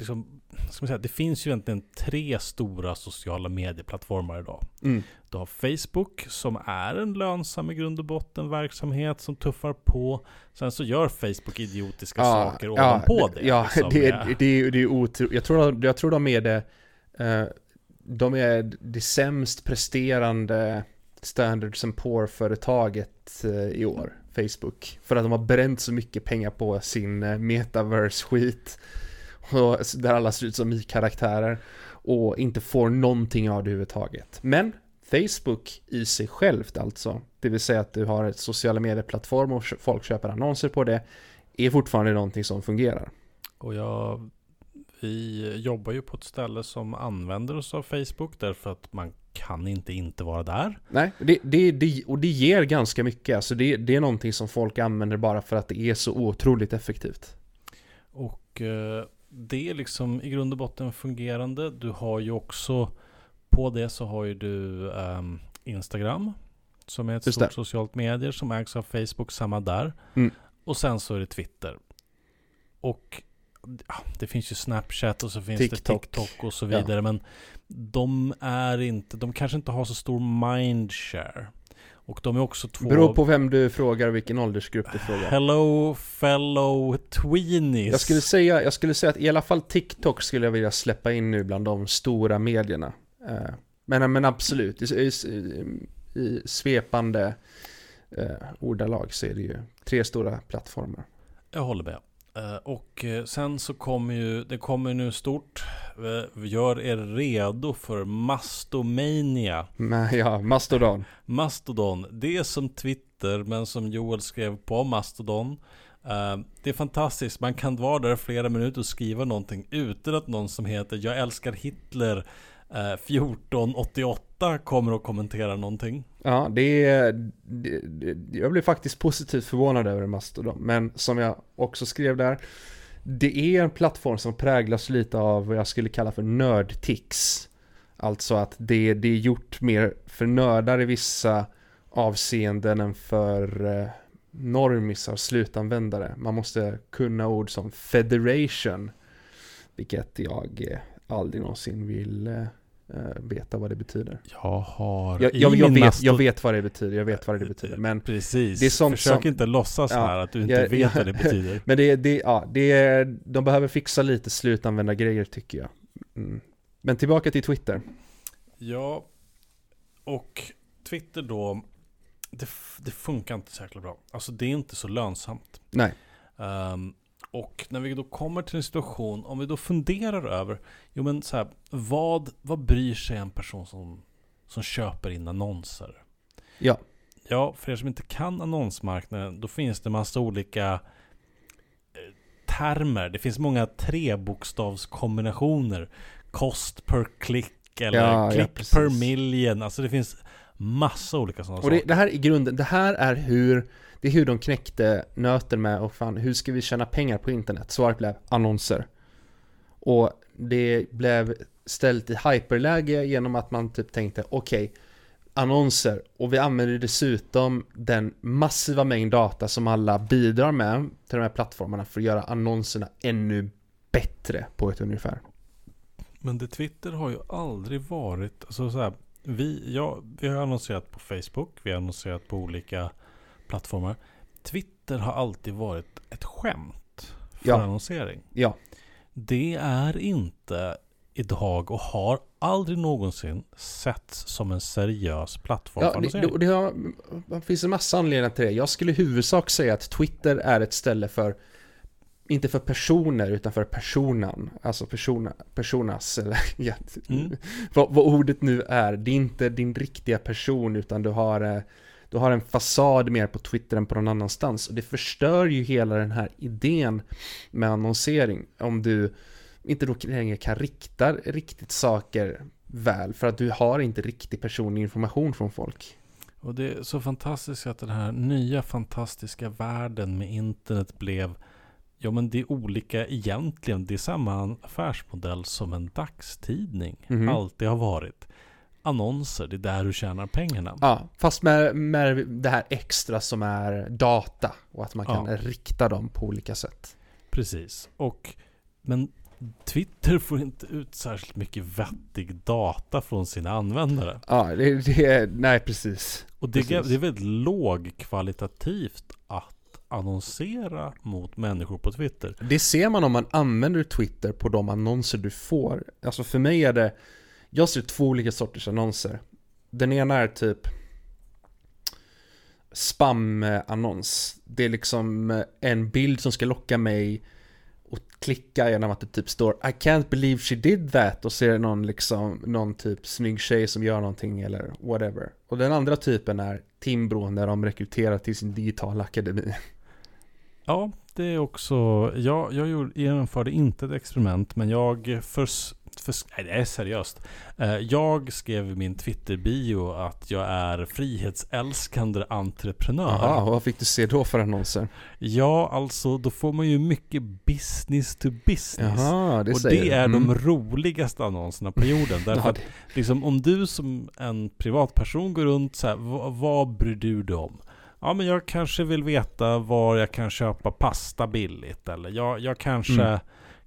liksom, ska man säga, det finns ju egentligen tre stora sociala medieplattformar idag. Mm. Du har Facebook som är en lönsam i grund och botten verksamhet som tuffar på. Sen så gör Facebook idiotiska ja, saker ovanpå ja, det. Ja, liksom. det, är, det, är, det är otroligt. Jag tror, jag tror de är det, uh, de är det sämst presterande Standards and Poor-företaget uh, i år. Facebook. För att de har bränt så mycket pengar på sin uh, metaverse-skit där alla ser ut som mi-karaktärer och inte får någonting av det överhuvudtaget. Men Facebook i sig självt alltså, det vill säga att du har ett sociala medieplattform och folk köper annonser på det, är fortfarande någonting som fungerar. Och jag, vi jobbar ju på ett ställe som använder oss av Facebook därför att man kan inte inte vara där. Nej, det, det, det, och det ger ganska mycket. Alltså det, det är någonting som folk använder bara för att det är så otroligt effektivt. Och eh, det är liksom i grund och botten fungerande. Du har ju också på det så har ju du um, Instagram som är ett Just stort det. socialt medier som ägs av Facebook, samma där. Mm. Och sen så är det Twitter. Och ja, det finns ju Snapchat och så finns TikTok. det TikTok och så vidare. Ja. Men de är inte, de kanske inte har så stor mindshare. Och de är också två... Beror på vem du frågar och vilken åldersgrupp du frågar. Hello fellow tweenies. Jag skulle säga, jag skulle säga att i alla fall TikTok skulle jag vilja släppa in nu bland de stora medierna. Eh, men, men absolut, i, i, i svepande eh, ordalag så är det ju tre stora plattformar. Jag håller med. Eh, och eh, sen så kommer ju, det kommer nu stort. Gör er redo för Mastomania. Ja, Mastodon. Mastodon. Det är som Twitter men som Joel skrev på Mastodon. Det är fantastiskt. Man kan vara där flera minuter och skriva någonting utan att någon som heter Jag älskar Hitler Eh, 1488 kommer att kommentera någonting. Ja, det är... Det, det, jag blev faktiskt positivt förvånad över Mastodon. Men som jag också skrev där. Det är en plattform som präglas lite av vad jag skulle kalla för nördtics. Alltså att det, det är gjort mer för nördar i vissa avseenden än för eh, normisar, slutanvändare. Man måste kunna ord som federation. Vilket jag eh, aldrig någonsin vill eh, veta vad det betyder. Jag har... Jag, jag, jag, vet, jag vet vad det betyder, jag vet vad det betyder. Men Precis, det är sånt försök som, inte låtsas ja, här att du inte jag, vet vad det betyder. Men det, det, ja, det är, de behöver fixa lite slutanvända grejer tycker jag. Mm. Men tillbaka till Twitter. Ja, och Twitter då, det, det funkar inte jäkla bra. Alltså det är inte så lönsamt. Nej. Um, och när vi då kommer till en situation, om vi då funderar över, jo men så här, vad, vad bryr sig en person som, som köper in annonser? Ja. Ja, för er som inte kan annonsmarknaden, då finns det massa olika eh, termer. Det finns många trebokstavskombinationer. Kost per klick eller ja, klick ja, per million. Alltså det finns massa olika sådana och det, saker. Det här i grunden, det här är hur det är hur de knäckte nöten med och fan, hur ska vi tjäna pengar på internet? Svaret blev annonser. Och det blev ställt i hyperläge genom att man typ tänkte okej, okay, annonser och vi använder dessutom den massiva mängd data som alla bidrar med till de här plattformarna för att göra annonserna ännu bättre på ett ungefär. Men det Twitter har ju aldrig varit, alltså så här, vi, ja, vi har annonserat på Facebook, vi har annonserat på olika plattformar. Twitter har alltid varit ett skämt för ja. annonsering. Ja. Det är inte idag och har aldrig någonsin setts som en seriös plattform Ja, för det, det, har, det finns en massa anledningar till det. Jag skulle i huvudsak säga att Twitter är ett ställe för, inte för personer, utan för personan. Alltså persona, personas, eller ja, Mm. vad, vad ordet nu är. Det är inte din riktiga person, utan du har, eh, du har en fasad mer på Twitter än på någon annanstans. Och det förstör ju hela den här idén med annonsering. Om du inte då längre kan rikta riktigt saker väl, för att du har inte riktig personlig information från folk. Och det är så fantastiskt att den här nya fantastiska världen med internet blev Ja men det är olika egentligen. Det är samma affärsmodell som en dagstidning Mhm. alltid har varit. Annonser, det är där du tjänar pengarna. Ja, fast med, med det här extra som är data och att man kan Ja. rikta dem på olika sätt. Precis. Och, men Twitter får inte ut särskilt mycket vettig data från sina användare. Ja, det, det är, nej precis. Och det, är- Precis. det är väldigt lågkvalitativt att annonsera mot människor på Twitter. Det ser man om man använder Twitter på de annonser du får. Alltså för mig är det, jag ser två olika sorters annonser. Den ena är typ spam-annons. Det är liksom eh, en bild som ska locka mig och klicka genom att det typ står I can't believe she did that och ser någon liksom, någon typ snygg tjej som gör någonting eller whatever. Och den andra typen är Timbro när de rekryterar till sin digitala akademi. Ja, det är också... Jag, jag gjorde, genomförde inte ett experiment, men jag... förs för, nej, det är seriöst. Eh, Jag skrev i min Twitter-bio att jag är frihetsälskande entreprenör. Jaha, vad fick du se då för annonser? Ja, alltså då får man ju mycket business to business. Jaha, det och säger det är de Mm. roligaste annonserna på jorden. Därför Ja, att liksom, om du som en privatperson går runt så här, vad, vad bryr du dig om? Ja men jag kanske vill veta var jag kan köpa pasta billigt. Eller jag, jag kanske, Mm.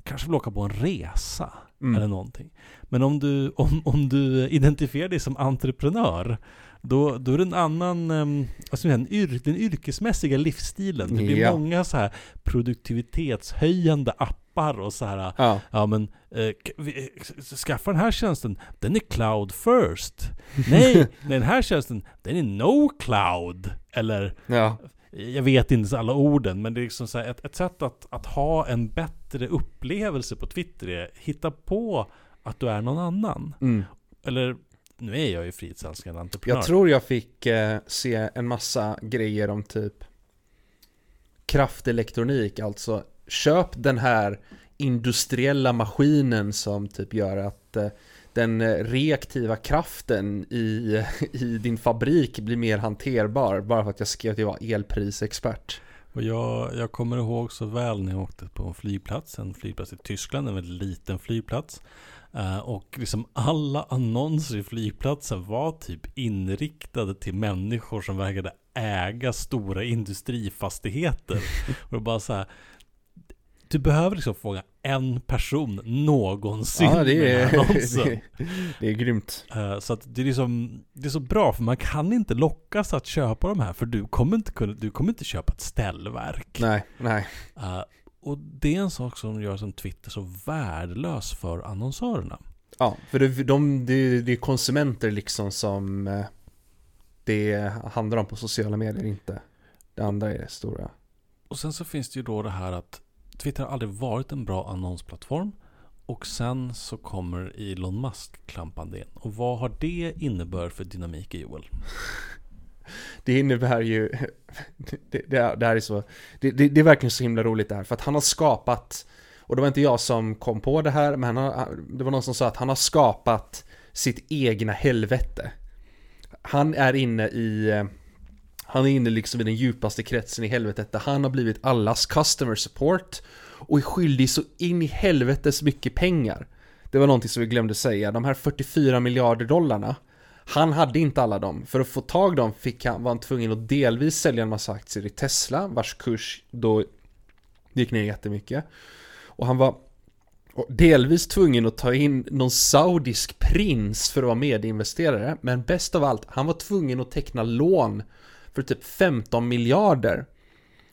kanske vill åka på en resa. Mm. Eller någonting. Men om du, om, om du identifierar dig som entreprenör. Då, då är det en annan, um, alltså den, yr, den yrkesmässiga livsstilen. Det blir Ja. många så här produktivitetshöjande appar och så här Ja, Ja men, eh, vi- eh, skaffa den här tjänsten, den är cloud first. Nej, nej, den här tjänsten, den är no cloud. Eller, ja, jag vet inte så alla orden, men det är liksom så här, ett, ett sätt att, att ha en bättre upplevelse på Twitter är hitta på att du är någon annan. mm. Eller, nu är jag ju frihetsälskande entreprenör. Jag tror jag fick eh, se en massa grejer om typ kraftelektronik, alltså köp den här industriella maskinen som typ gör att eh, den eh, reaktiva kraften i, i din fabrik blir mer hanterbar bara för att jag skrev att jag var elprisexpert. Och jag, jag kommer ihåg så väl när jag åkte på en flygplats, en flygplats i Tyskland, en väldigt liten flygplats. Eh, och liksom alla annonser i flygplatsen var typ inriktade till människor som verkade äga stora industrifastigheter. och bara så här, du behöver liksom fråga en person någonsin Ja, det med är, här annonsen. det, det är grymt. Eh, Så att det är liksom, det är så bra för man kan inte lockas att köpa de här för du kommer inte kunna, du kommer inte köpa ett ställverk. Nej, nej. Eh, och det är en sak som gör som Twitter så värdelös för annonsörerna. Ja, för det, de, det, det är konsumenter liksom som eh, det handlar om på sociala medier, inte det andra är det stora. Och sen så finns det ju då det här att Twitter har aldrig varit en bra annonsplattform. Och sen så kommer Elon Musk klampande in. Och vad har det innebär för dynamik i Joel? Det innebär ju, det, det, det här är så, det, det, det är verkligen så himla roligt det här, för att han har skapat, och det var inte jag som kom på det här, men han har, det var någon som sa att han har skapat sitt egna helvete. Han är inne i, eh, han är inne liksom i den djupaste kretsen i helvetet, där han har blivit allas customer support och är skyldig så in i helvetes mycket pengar. Det var någonting som vi glömde säga, de här 44 miljarder dollarna, han hade inte alla dem. För att få tag dem fick han, var han tvungen att delvis sälja en massa aktier i Tesla, vars kurs då gick ner jättemycket. Och han var och delvis tvungen att ta in någon saudisk prins för att vara medinvesterare. Men bäst av allt, han var tvungen att teckna lån för typ 15 miljarder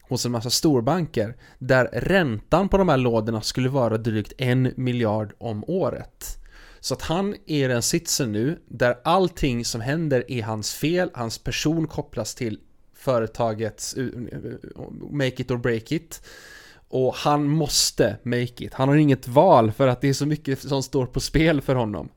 hos en massa storbanker. Där räntan på de här lådorna skulle vara drygt en miljard om året. Så att han är i den sitsen nu där allting som händer är hans fel, hans person kopplas till företagets uh, make it or break it. Och han måste make it. Han har inget val för att det är så mycket som står på spel för honom.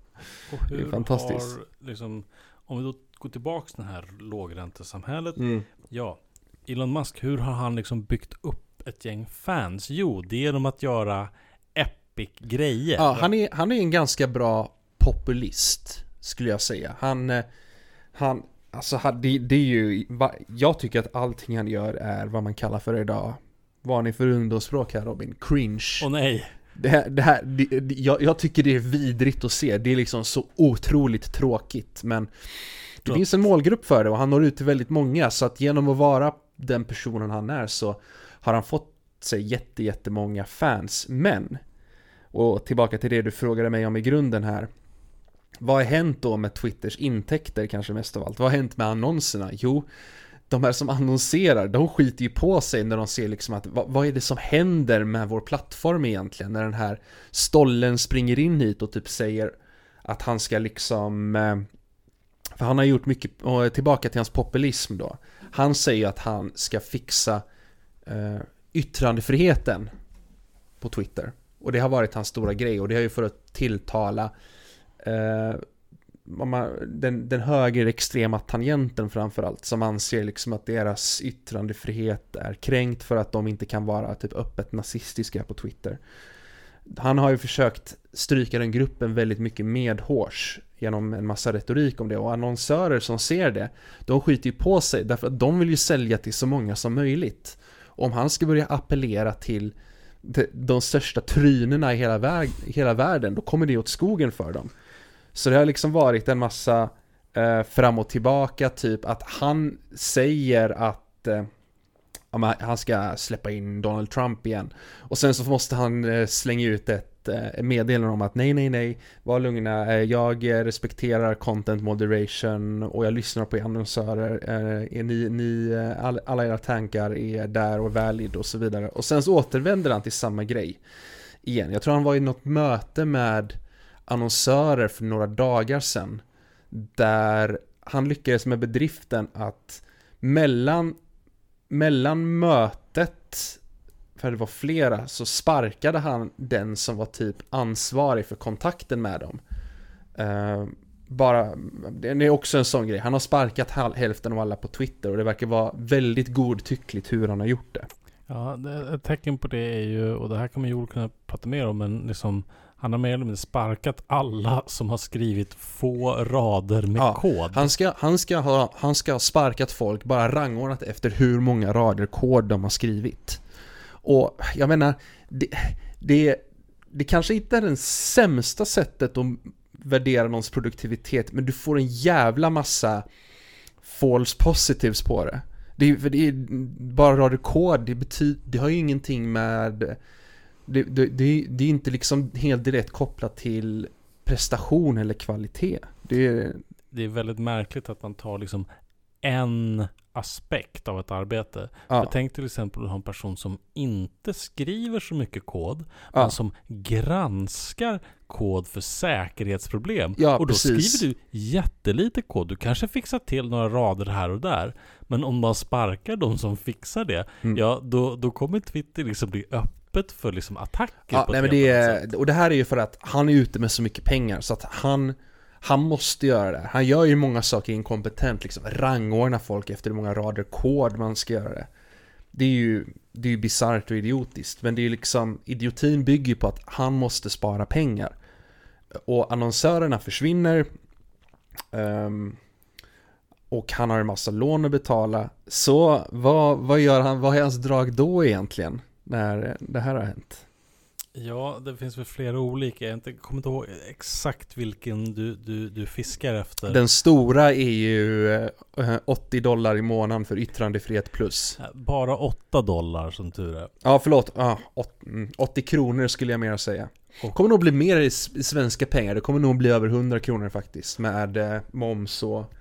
Och hur Det är fantastiskt. Har, liksom, om vi då går tillbaka till det här lågräntesamhället. Mm. Ja, Elon Musk, hur har han liksom byggt upp ett gäng fans? Jo, det är genom att göra epic grejer. Ja, han är, han är en ganska bra populist, skulle jag säga. Han, eh, han, alltså det, det är ju, jag tycker att allting han gör är vad man kallar för idag, vad har ni för ungdomsspråk här Robin? Cringe. Åh nej. Det här, det här det, det, jag, jag tycker det är vidrigt att se, det är liksom så otroligt tråkigt men det finns en målgrupp för det och han når ut till väldigt många så att genom att vara den personen han är så har han fått sig jätte, jättemånga fans. Men, och tillbaka till det du frågade mig om i grunden här. Vad har hänt då med Twitters intäkter kanske mest av allt? Vad har hänt med annonserna? Jo, de här som annonserar, de skiter ju på sig när de ser liksom att vad, vad är det som händer med vår plattform egentligen? När den här stollen springer in hit och typ säger att han ska liksom eh, för han har gjort mycket, och tillbaka till hans populism då. Han säger att han ska fixa eh, yttrandefriheten på Twitter. Och det har varit hans stora grej och det har ju för att tilltala eh, man, den, den högerextrema tangenten framförallt som anser liksom att deras yttrandefrihet är kränkt för att de inte kan vara typ öppet nazistiska på Twitter. Han har ju försökt stryka den gruppen väldigt mycket medhårs genom en massa retorik om det och annonsörer som ser det de skiter ju på sig därför att de vill ju sälja till så många som möjligt. Och om han ska börja appellera till de, största trynerna i hela, väg, hela världen då kommer det åt skogen för dem. Så det har liksom varit en massa eh, fram och tillbaka, typ att han säger att eh, han ska släppa in Donald Trump igen. Och sen så måste han eh, slänga ut eh, ett meddelande om att nej, nej, nej, var lugna, eh, jag respekterar content moderation och jag lyssnar på er annonsörer, ni, ni, alla era tankar är där och valid och så vidare. Och sen så återvänder han till samma grej igen. Jag tror han var i något möte med annonsörer för några dagar sedan där han lyckades med bedriften att mellan, mellan mötet för det var flera, så sparkade han den som var typ ansvarig för kontakten med dem. Uh, bara, det är också en sån grej. Han har sparkat hälften av alla på Twitter och det verkar vara väldigt godtyckligt hur han har gjort det. Ja, ett tecken på det är ju, och det här kommer Joel kunna prata mer om, men liksom han har mer eller mindre sparkat alla som har skrivit få rader med Ja, kod. Han ska, han, ska ha, han ska ha sparkat folk, bara rangordnat efter hur många rader kod de har skrivit. Och jag menar, det, det, det kanske inte är det sämsta sättet att värdera någons produktivitet, men du får en jävla massa false positives på det. Det är, för det är bara rader kod, det, betyder, det har ju ingenting med... Det, det, det, det är inte liksom helt direkt kopplat till prestation eller kvalitet. Det är, Det är väldigt märkligt att man tar liksom en aspekt av ett arbete. ja, tänk till exempel att ha en person som inte skriver så mycket kod, ja, men som granskar kod för säkerhetsproblem. Ja, och då precis. skriver du jättelite kod. Du kanske fixar till några rader här och där. Men om man sparkar de som fixar det, Mm. ja då, då kommer Twitter liksom bli öppet för liksom attacker ja nej men det är, och det här är ju för att han är ute med så mycket pengar så att han han måste göra det. Han gör ju många saker inkompetent, liksom rangordna folk efter hur många rader kod man ska göra det. Det är ju, det är ju bisarrt och idiotiskt, men det är ju liksom, idiotin bygger ju på att han måste spara pengar. Och annonsörerna försvinner, ehm, och han har en massa lån att betala. Så vad, vad gör han, vad är hans drag då egentligen? När det här har hänt? Ja, det finns väl flera olika. Jag inte- kommer inte ihåg exakt vilken du, du, du fiskar efter. Den stora är ju eh, 80 dollar i månaden för yttrandefrihet plus. Bara 8 dollar som tur är. Ja, förlåt. Ja, åt- mm, 80 kronor skulle jag mer säga. kommer nog bli mer i svenska pengar. Det kommer nog bli över 100 kronor faktiskt. Med eh, moms och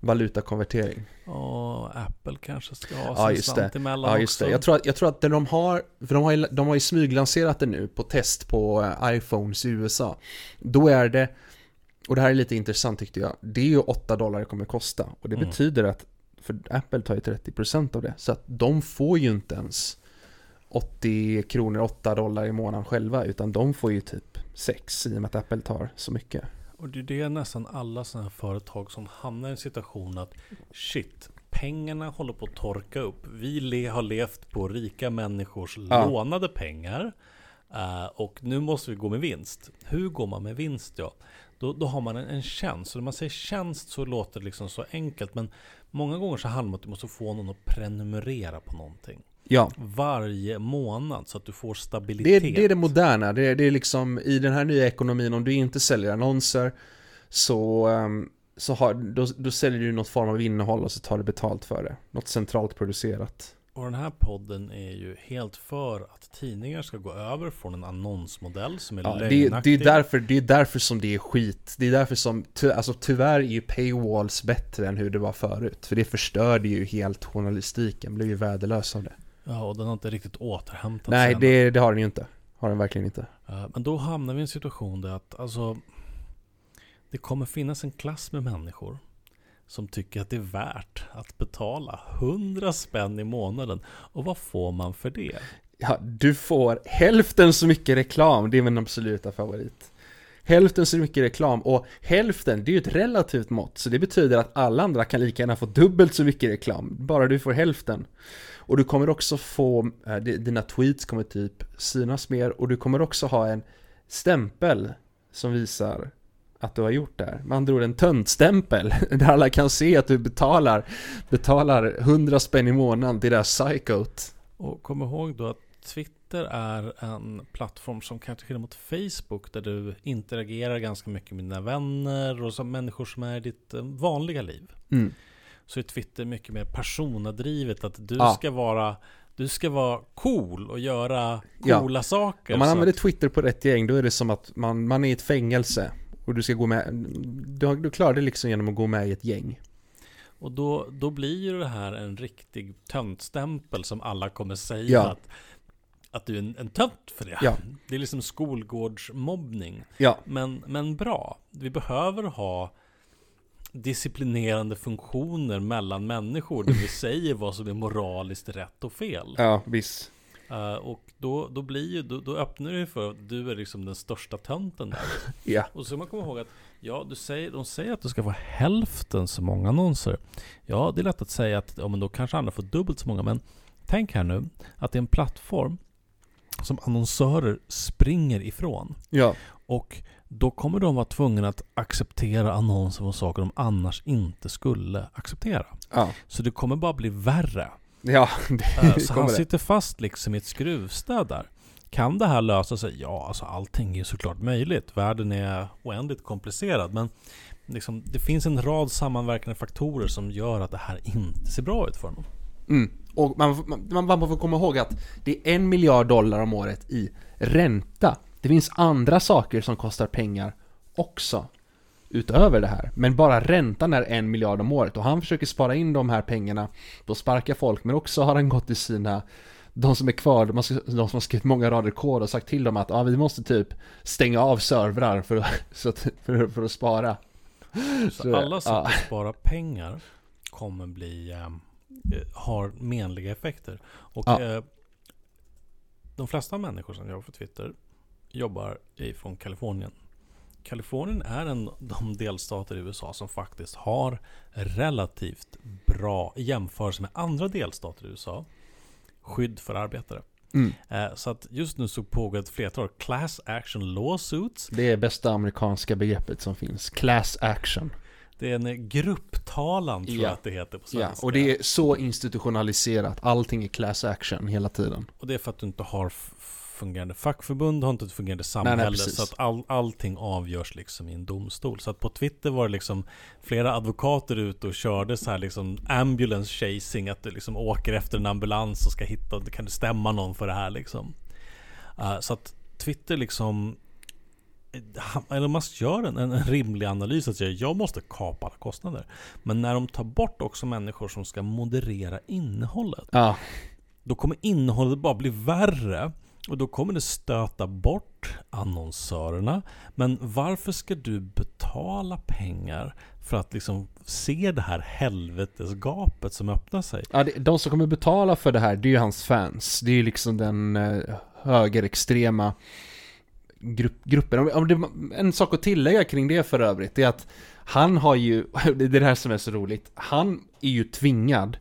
valutakonvertering. Och Apple kanske ska ha Ja, sin just slant det. emellan Ja, just också. det. Jag tror att, jag tror att det de har, för de har, ju, de har ju smyglanserat det nu på test på eh, iPhones i USA. Då är det, och det här är lite intressant tyckte jag, det är ju 8 dollar det kommer kosta. Och det Mm. betyder att, för Apple tar ju 30% av det, så att de får ju inte ens 80 kronor, 8 dollar i månaden själva, utan de får ju typ 6 i och med att Apple tar så mycket. Och det är det nästan alla sådana här företag som hamnar i en situation att shit, pengarna håller på att torka upp. Vi le har levt på rika människors Ja. lånade pengar. eh, och nu måste vi gå med vinst. Hur går man med vinst? Ja, då, då har man en, en tjänst. Och när man säger tjänst så låter det liksom så enkelt. Men många gånger så handlar det om att du måste få någon att prenumerera på någonting. Ja, Varje månad så att du får det stabilitet. är, det är det moderna. Det är, det är liksom i den här nya ekonomin, om du inte säljer annonser så, ehm, så har, då, då säljer du något form av innehåll och så tar du betalt för det. Något centralt producerat. Och den här podden är ju helt för att tidningar ska gå över från en annonsmodell som är Ja, det, det, är därför, det är därför som det är skit. Det är därför som, ty, alltså tyvärr är ju paywalls bättre än hur det var förut. För det förstörde ju helt journalistiken, blev ju värdelös av det. Ja, och den har inte riktigt återhämtat Nej, sig. det, det har den ju inte. Har den verkligen inte. Eh, Men då hamnar vi i en situation där att alltså det kommer finnas en klass med människor som tycker att det är värt att betala 100 spänn i månaden. Och vad får man för det? Ja, du får hälften så mycket reklam, det är min absoluta favorit. Hälften så mycket reklam och hälften, det är ju ett relativt mått. Så det betyder att alla andra kan lika gärna få dubbelt så mycket reklam, bara du får hälften. Och du kommer också få, eh, di- dina tweets kommer typ synas mer och du kommer också ha en stämpel som visar att du har gjort det här. Med andra ord en töntstämpel där alla kan se att du betalar, betalar 100 spänn i månaden till det här psykot. Och kom ihåg då att Twitter är en plattform som kanske skiljer mot Facebook där du interagerar ganska mycket med dina vänner och som människor som är i ditt eh, vanliga liv. Mm. Så är Twitter mycket mer personadrivet att du Ja. ska vara du ska vara cool och göra Ja. coola saker. Om man använder att- Twitter på rätt gäng, då är det som att man, man är i ett fängelse och du ska gå med, du, du klarar det liksom genom att gå med i ett gäng. Och då, då blir ju det här en riktig töntstämpel som alla kommer säga Ja. att, att du är en, en tönt för det. Ja. Det är liksom skolgårdsmobbning. Ja, Men, men bra. Vi behöver ha disciplinerande funktioner mellan människor där vi säger vad som är moraliskt rätt och fel. ja visst. Eh, och då, då blir ju, då, då öppnar det för att du är liksom den största tönten där. Ja, Och så ska man komma ihåg att ja, du säger, de säger att du ska få hälften så många annonser. Ja, det är lätt att säga att ja, men då kanske andra får dubbelt så många. Men tänk här nu att det är en plattform som annonsörer springer ifrån. ja, Och då kommer de vara tvungna att acceptera annonser om saker de annars inte skulle acceptera. ja. Så det kommer bara bli värre. Ja, Eh, det Så han det. sitter fast liksom i ett skruvstäd där. Kan det här lösa sig? Ja, alltså allting är såklart möjligt. Världen är oändligt komplicerad. Men liksom, det finns en rad sammanverkande faktorer som gör att det här inte ser bra ut för honom. Mm. Och man, man, man, man får komma ihåg att det är en miljard dollar om året i ränta. Det finns andra saker som kostar pengar också. Utöver det här. Men bara räntan är en miljard om året och han försöker spara in de här pengarna på att sparka folk men också har han gått till sina de som är kvar, de, som har skrivit många rader kod och sagt till dem att ah, vi måste typ stänga av servrar för att, så att, för, för att spara. Så, Så, alla sätt ja. att spara pengar kommer bli, eh, eh, har menliga effekter. Och Ja. eh, de flesta människor som jobbar för Twitter jobbar ifrån Kalifornien. Kalifornien är en av de delstater i USA som faktiskt har relativt bra i jämförelse med andra delstater i USA skydd för arbetare. Mm. Eh, Så att just nu så pågår ett flertal class action lawsuits. Det är bästa amerikanska begreppet som finns. Class action. Det är en grupptalan tror Ja. jag att det heter på Ja, svenska. och det är så institutionaliserat. Allting är class action hela tiden. Och det är för att du inte har fungerande fackförbund, har inte ett fungerande samhälle. precis. så att all, allting avgörs liksom i en domstol. Så att på Twitter var det liksom flera advokater ute och körde så här liksom ambulance chasing. Att du liksom åker efter en ambulans och ska hitta, kan du stämma någon för det här liksom? Eh, så att Twitter liksom Elon Musk gör en, en rimlig analys att säga jag måste kapa alla kostnader. Men när de tar bort också människor som ska moderera innehållet. Ja, Då kommer innehållet bara bli värre. Och då kommer det stöta bort annonsörerna. Men varför ska du betala pengar för att liksom se det här helvetesgapet som öppnar sig? ja de som kommer betala för det här, det är ju hans fans. Det är ju liksom den eh, högerextrema grupp, gruppen. Om, det, en sak att tillägga kring det för övrigt, det är att han har ju, det är det här som är så roligt, han är ju tvingad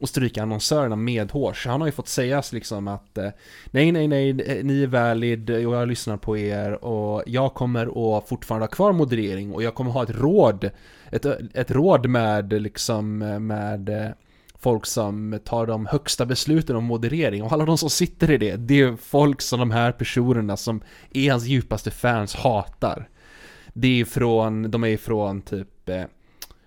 och stryka annonsörerna medhårs. Han har ju fått sägas liksom att eh, nej, nej, nej, eh, ni är valid eh, och jag lyssnar på er och jag kommer att fortfarande ha kvar moderering och jag kommer ha ett råd, ett, ett råd med liksom med folk som tar de högsta besluten om moderering och alla de som sitter i det, det är folk som de här personerna som är hans djupaste fans hatar. Det är från, de är från typ,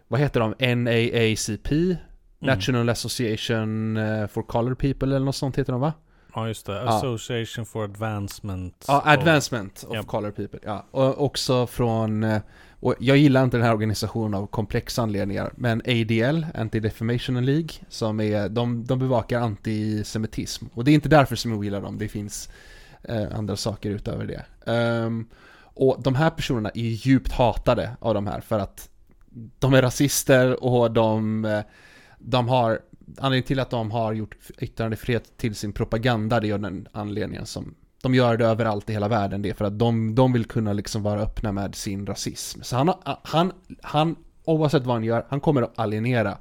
vad heter de, NAACP? National Association eh, for Color People eller något sånt heter de va? Ja just det, Ja. Association for Advancement Ja, of- Advancement of Japp. Color People. Ja, och också från, eh, och jag gillar inte den här organisationen av komplexa anledningar, men ADL, Anti-Defamation League, som är, de, de bevakar antisemitism. Och det är inte därför som jag gillar dem, det finns eh, andra saker utöver det. Ehm, och de här personerna är djupt hatade av de här för att de är rasister och de, eh, de har, anledningen till att de har gjort yttrandefrihet till sin propaganda, det är den anledningen som de gör det överallt i hela världen, det är för att de, de vill kunna liksom vara öppna med sin rasism. Så han, han, han, oavsett vad han gör, han kommer att alienera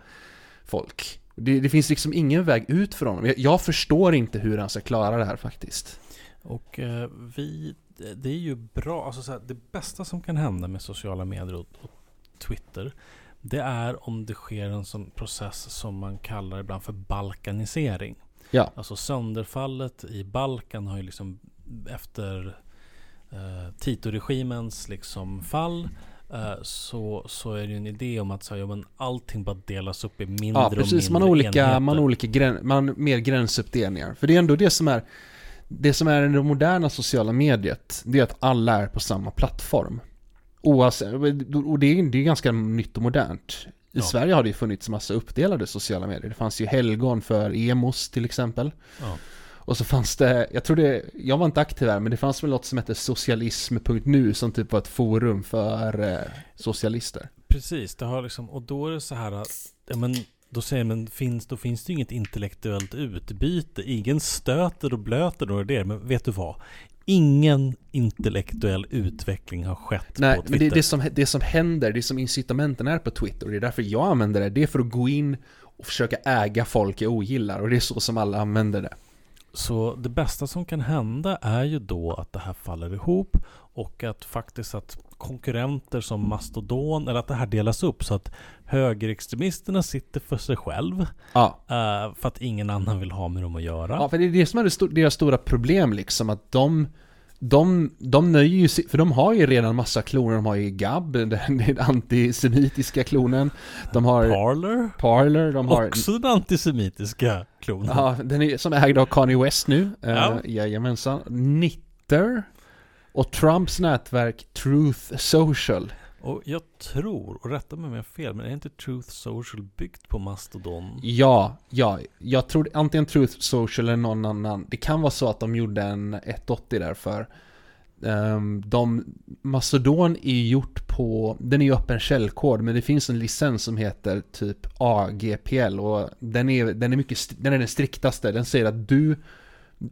folk. Det, det finns liksom ingen väg ut för honom. Jag, jag förstår inte hur han ska klara det här faktiskt. Och eh, vi, det- det är ju bra, alltså så här, det bästa som kan hända med sociala medier och, och Twitter det är om det sker en sån process som man kallar ibland för balkanisering Ja. Alltså sönderfallet i Balkan har ju liksom efter eh, Tito-regimens liksom fall eh, så, så är det ju en idé om att så, här, ja, men allting bara delas upp i mindre Ja, precis. och Man mindre har olika, enheter. man har olika grän, man mer gränsuppdelningar. För det är ändå det som är det som är det moderna sociala mediet, det är att alla är på samma plattform. Oavsett, och det är, är ganska nytt och modernt. I Ja. Sverige har det ju funnits massa uppdelade sociala medier. Det fanns ju helgon för emos till exempel. Ja. Och så fanns det, jag tror det, jag var inte aktiv här, men det fanns väl något som hette socialism.nu som typ var ett forum för eh, socialister. Precis, det har liksom, och då är det så här att, ja men då säger man, finns, då finns det ju inget intellektuellt utbyte. Ingen stöter och blöter några det. Men vet du vad? Ingen intellektuell utveckling har skett Nej, på men Twitter. det, det, som, det som händer, det som incitamenten är på Twitter, och det är därför jag använder det, det är för att gå in och försöka äga folk jag ogillar, och det är så som alla använder det. Så det bästa som kan hända är ju då att det här faller ihop och att faktiskt att konkurrenter som Mastodon, eller att det här delas upp så att högerextremisterna sitter för sig själv Ja. eh, för att ingen annan vill ha med dem att göra. Ja, för det är det som är deras stora problem liksom, att de de, de nöjer ju sig, för de har ju redan massa kloner, de har ju Gab, den, den antisemitiska klonen, de har Parler? Parler, de har... Också den antisemitiska klonen. Ja, den är som är ägd av Kanye West nu. Ja. Ja. Jajamensan. Nitter. Och Trumps nätverk Truth Social. Och jag tror, och rätta mig om jag har fel, men är inte Truth Social byggt på Mastodon? Ja, ja. Jag tror antingen Truth Social eller någon annan. Det kan vara så att de gjorde en 180 där för um, de, Mastodon är gjort på, den är ju öppen källkod men det finns en licens som heter typ AGPL och den är, den är mycket, den är den striktaste. Den säger att du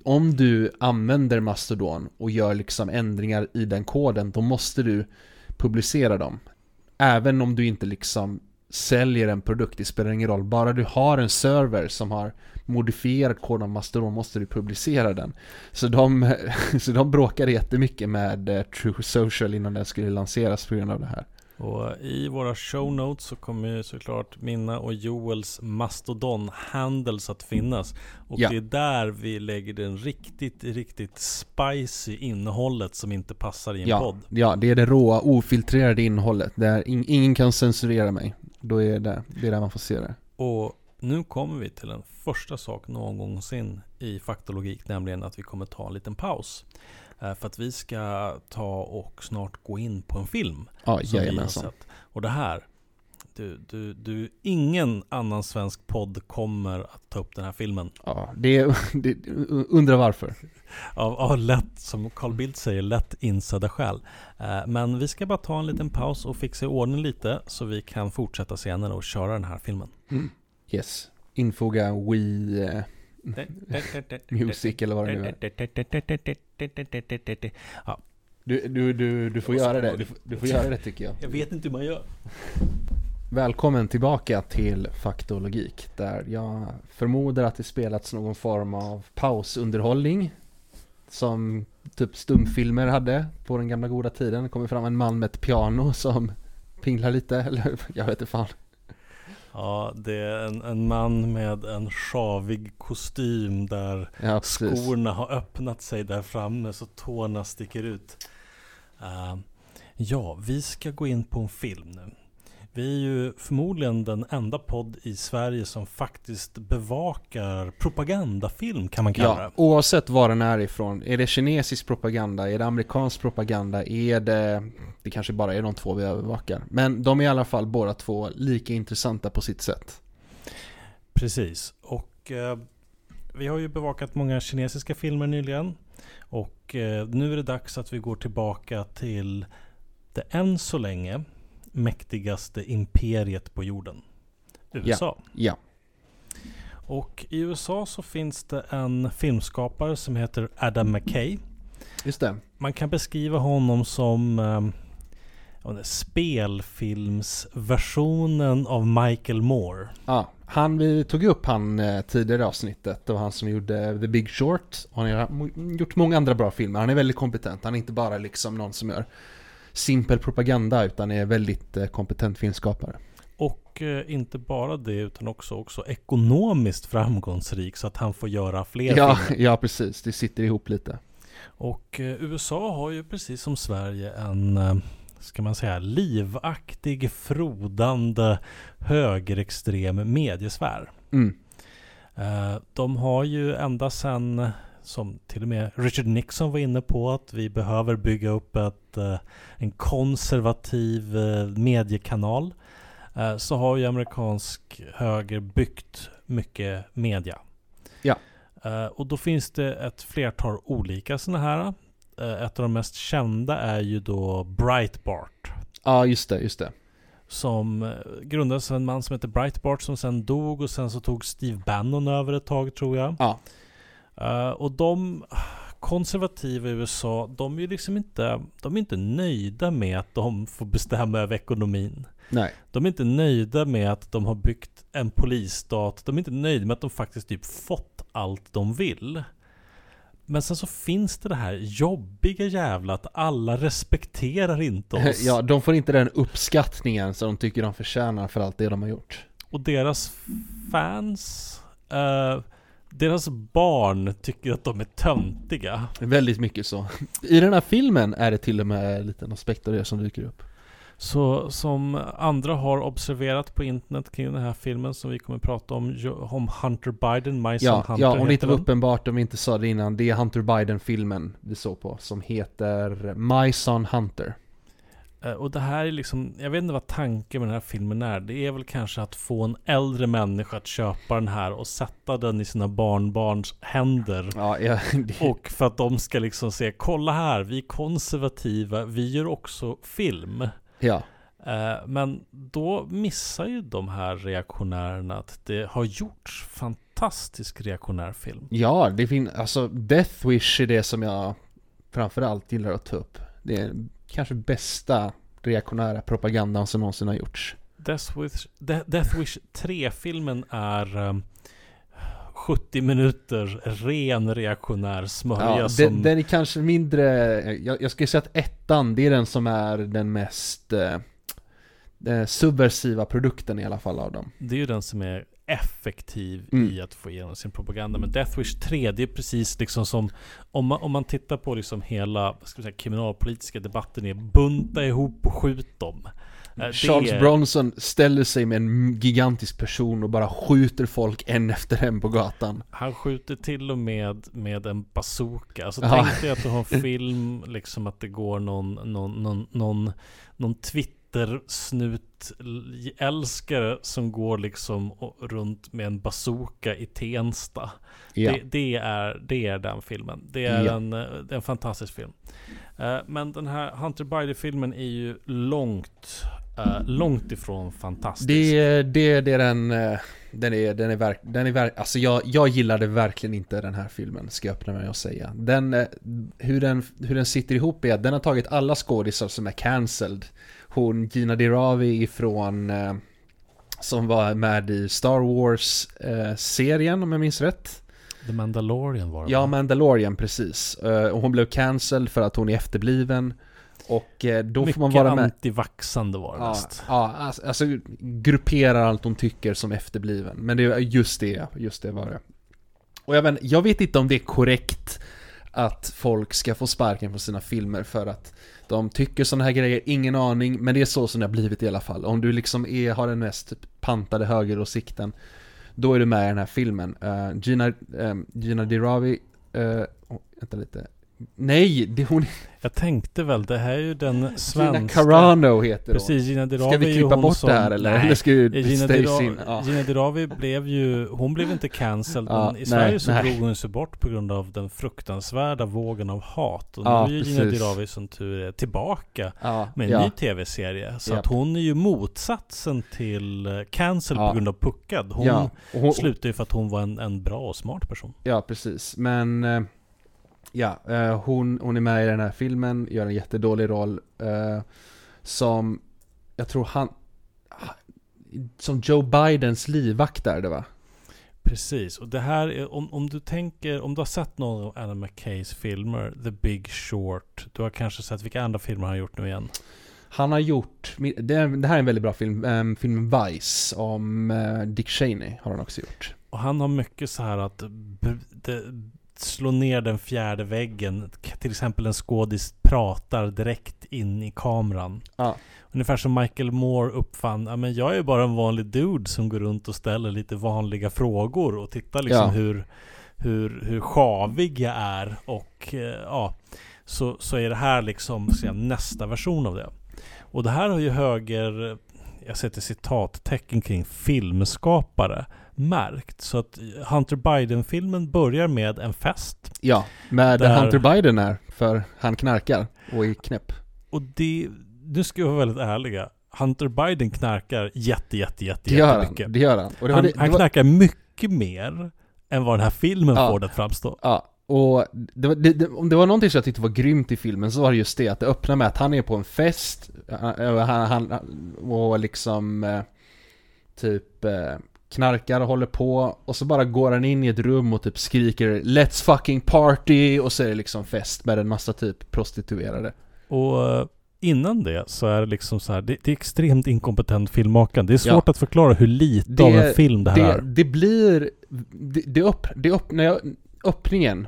om du använder Mastodon och gör liksom ändringar i den koden, då måste du publicera dem. Även om du inte liksom säljer en produkt, det spelar ingen roll. Bara du har en server som har modifierat koden av Mastodon måste du publicera den. Så de, så de bråkade jättemycket med eh, True Social innan den skulle lanseras på grund av det här. Och i våra show notes så kommer ju såklart mina och Joels Mastodon-handles att finnas. Och Ja. det är där vi lägger den riktigt, riktigt spicy innehållet som inte passar i en Ja, podd. ja, det är det råa, ofiltrerade innehållet. Där in, ingen kan censurera mig. Då är det, det är där man får se det. Och Nu kommer vi till den första sak någonsin i faktologik, nämligen att vi kommer ta en liten paus. Eh, För att vi ska ta och snart gå in på en film Ja, jajamensan. Och det här, du, du, du, ingen annan svensk podd kommer att ta upp den här filmen. Ja, det, det, undrar varför. Av, av lätt, som Carl Bildt säger, lätt insedda skäl. Eh, Men vi ska bara ta en liten paus och fixa i ordning lite så vi kan fortsätta senare och köra den här filmen. Mm. Yes. Infoga Wii eh, Music eller vad det nu är. Ja, Du, du, du, du får göra det. Du, får- du får göra det tycker jag. jag vet inte hur man gör. Välkommen tillbaka till Faktologik där jag förmodar att det spelats någon form av pausunderhållning som typ stumfilmer hade på den gamla goda tiden. Det kommer fram en man med ett piano som pinglar lite, eller jag vet inte fan. Ja, det är en, en man med en sjavig kostym där Ja, skorna har öppnat sig där framme så tårna sticker ut. Eh, ja, vi ska gå in på en film nu. Vi är ju förmodligen den enda podd i Sverige som faktiskt bevakar propagandafilm kan man kalla Ja, det. oavsett var den är ifrån. Är det kinesisk propaganda? Är det amerikansk propaganda? Är det... Det kanske bara är de två vi övervakar. Men de är i alla fall båda två lika intressanta på sitt sätt. Precis. Och eh, vi har ju bevakat många kinesiska filmer nyligen. Och eh, nu är det dags att vi går tillbaka till det än så länge mäktigaste imperiet på jorden. USA. Ja, Och i USA så finns det en filmskapare som heter Adam McKay. just det. Man kan beskriva honom som eh, ja, spelfilmsversionen av Michael Moore. Ja, han, vi tog upp han eh, tidigare i avsnittet. Det var han som gjorde The Big Short. Han har gjort många andra bra filmer. Han är väldigt kompetent. Han är inte bara liksom någon som gör simpel propaganda utan är väldigt eh, kompetent filmskapare. Och eh, inte bara det utan också, också ekonomiskt framgångsrik så att han får göra fler Ja, filmer. ja, precis. Det sitter ihop lite. Och eh, USA har ju precis som Sverige en, eh, ska man säga, livaktig, frodande, högerextrem mediesfär. Mm. De har ju ända sedan, som till och med Richard Nixon var inne på, att vi behöver bygga upp ett, eh, en konservativ eh, mediekanal. eh, Så har ju amerikansk höger byggt mycket media. Ja. Och då finns det ett flertal olika sådana här. Ett av de mest kända är ju då Breitbart. Ja, just det, just det. Som grundades av en man som heter Breitbart som sen dog och sen så tog Steve Bannon över ett tag tror jag. Ja. Eh, och de konservativa i USA, de är ju liksom inte, de är inte nöjda med att de får bestämma över ekonomin. Nej. De är inte nöjda med att de har byggt en polisstat. De är inte nöjda med att de faktiskt typ fått allt de vill. Men sen så finns det det här jobbiga jävla att alla respekterar inte oss. Ja, de får inte den uppskattningen som de tycker de förtjänar för allt det de har gjort. Och deras fans, eh, deras barn tycker att de är töntiga. Väldigt mycket så. I den här filmen är det till och med en liten aspekt av det som dyker upp. Så som andra har observerat på internet kring den här filmen som vi kommer prata om, om Hunter Biden, My Ja, Hunter ja, om det inte var den. uppenbart, om vi inte sa det innan, det är Hunter Biden-filmen vi såg på, som heter My Son Hunter. Eh, Och det här är liksom, jag vet inte vad tanken med den här filmen är. Det är väl kanske att få en äldre människa att köpa den här och sätta den i sina barnbarns händer. Ja, ja det, Och för att de ska liksom se, kolla här, vi är konservativa, vi gör också film. ja, Eh, Men då missar ju de här reaktionärerna att det har gjorts fantastisk reaktionär film. ja, det finns, alltså Death Wish är det som jag framförallt gillar att ta upp. Det är kanske bästa reaktionära propagandan som någonsin har gjorts. Death Wish, De- Death Wish 3-filmen är um, 70 minuter ren reaktionär smörja Ja, som... den, den är kanske mindre, jag, jag skulle säga att ettan, det är den som är den mest eh, eh, subversiva produkten i alla fall av dem. Det är ju den som är effektiv Mm. i att få igenom sin propaganda. Men Death Wish 3, det är precis liksom som om man, om man tittar på liksom hela ska säga, kriminalpolitiska debatten är bunta ihop och skjut dem. det Charles är- Bronson ställer sig med en gigantisk person och bara skjuter folk en efter en på gatan. Han skjuter till och med med en bazooka. Alltså Ja. tänk dig att du har en film, liksom att det går någon, någon, någon, någon, någon Twitter-snut-älskare som går liksom runt med en bazooka i Tensta. Ja. Det, det, är, det är den filmen. Det är, Ja. en, en fantastisk film. Eh, Men den här Hunter Biden-filmen är ju långt, eh, långt ifrån fantastisk. Det, det, det är den, eh, den är, den är verk, den är verk, alltså jag, jag gillade verkligen inte den här filmen, ska jag öppna mig och säga. Den, hur den, hur den sitter ihop är att den har tagit alla skådisar som är cancelled. Hon Gina Dirawi ifrån, eh, som var med i Star Wars-serien om jag minns rätt. The Mandalorian var det Ja? Mandalorian precis. Eh, och hon blev cancelled för att hon är efterbliven. Och eh, då Mycket får man vara med. antivaxande var det Ja, mest. ja alltså, alltså grupperar allt hon tycker som efterbliven. Men det är just det, just det var det. Och jag vet, jag vet inte om det är korrekt att folk ska få sparken på sina filmer för att de tycker sådana här grejer, ingen aning, men det är så som det har blivit i alla fall. Om du liksom är, har den mest pantade högeråsikten, då är du med i den här filmen. Uh, Gina, um, Gina Dirawi, uh, vänta lite, nej, det hon Jag tänkte väl, det här är ju den Gina svenska... Carano heter hon. Precis, Gina Dirawi Ska vi klippa bort som, det här eller? Nej, eller ska vi Gina, stay Dira, in? Ja. Gina Dirawi blev ju, hon blev inte cancelled Ja, men i nej, Sverige så nej. drog hon sig bort på grund av den fruktansvärda vågen av hat. Och Ja, nu är ju Gina. Dirawi som tur är tillbaka Ja, med en ja. ny tv-serie. Så att hon är ju motsatsen till eh, cancel Ja. på grund av puckad. Hon ja, hon, slutade ju för att hon var en, en bra och smart person. ja, precis. Men eh, ja, eh, hon, hon är med i den här filmen, gör en jättedålig roll. eh, som, jag tror han, som Joe Bidens livvakt är det va? Precis, och det här är, om, om du tänker, om du har sett någon av Adam McKays filmer, The Big Short, du har kanske sett, vilka andra filmer har han gjort nu igen? Han har gjort, det, är- det här är en väldigt bra film, um, filmen Vice om eh, Dick Cheney har han också gjort. Och han har mycket så här att det, slå ner den fjärde väggen. Till exempel en skådis pratar direkt in i kameran. Ja. Ungefär som Michael Moore uppfann, ja men jag är bara en vanlig dude som går runt och ställer lite vanliga frågor och tittar liksom Ja. hur, hur, hur sjavig jag är och eh, ja, så, så är det här liksom säga, nästa version av det. Och det här har ju höger, jag sätter citattecken kring filmskapare märkt. Så att Hunter Biden-filmen börjar med en fest. Ja, med Där- Hunter Biden är, för han knarkar och är knäpp. Och det, nu ska jag vara väldigt ärliga. Hunter Biden knarkar jätte, jätte, jätte, Det gör jättemycket. han, det gör han. Och det Han, det, han var, knarkar mycket mer än vad den här filmen Ja. får det att framstå. Ja, och det det, om det var någonting som jag tyckte var grymt i filmen så var det just det att det öppnar med att han är på en fest han, han, han, och liksom eh, typ eh, knarkar och håller på och så bara går han in i ett rum och typ skriker 'Let's fucking party' och så är det liksom fest med en massa typ prostituerade. Och eh, innan det så är det liksom så här, det, det är extremt inkompetent filmmakande. Det är svårt att förklara hur lite Det- av en film det här Det, är. det blir, det, det, upp, det öppnar jag, öppningen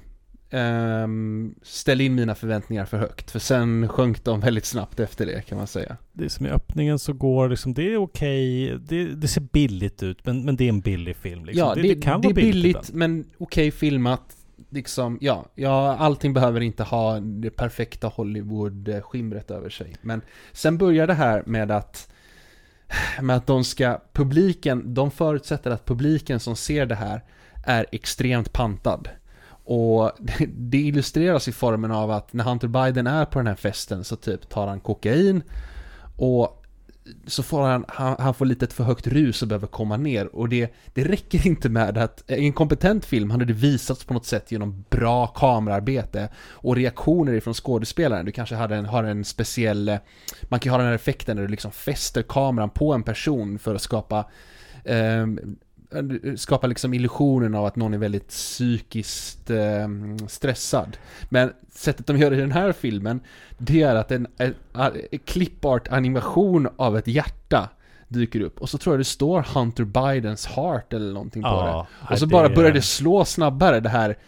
um, ställde in mina förväntningar för högt. För sen sjönk de väldigt snabbt efter det kan man säga. Det är som i öppningen så går liksom, det är okej, det, det ser billigt ut men, men det är en billig film liksom. ja, det, det, det kan det vara är billigt, billigt, ibland. men okej filmat. Liksom, ja, ja, allting behöver inte ha det perfekta Hollywood-skimret över sig. Men sen börjar det här med att med att de ska, publiken, de förutsätter att publiken som ser det här är extremt pantad. Och det, illustreras i formen av att när Hunter Biden är på den här festen så typ tar han kokain och så får han, han, han får lite ett för högt rus och behöver komma ner och det, det räcker inte med att i en kompetent film hade det visats på något sätt genom bra kamerarbete och reaktioner ifrån skådespelaren. Du kanske hade en, har en speciell, man kan ju ha den här effekten där du liksom fäster kameran på en person för att skapa eh, skapa liksom illusionen av att någon är väldigt psykiskt eh, stressad. Men sättet de gör det i den här filmen, det är att en, en, en clipart animation av ett hjärta dyker upp. Och så tror jag det står Hunter Bidens heart eller någonting på det. Ja, Och så det bara börjar det slå snabbare, det här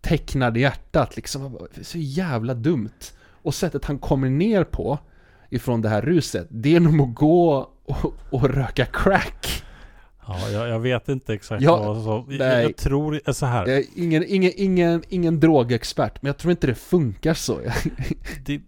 tecknade hjärtat liksom. Så jävla dumt. Och sättet han kommer ner på ifrån det här ruset, det är nog att gå och, och röka crack. Ja, jag, jag vet inte exakt Ja, vad som... Jag, jag tror eh, så här. Jag är ingen, ingen, ingen, ingen drogexpert, men jag tror inte det funkar så. Det,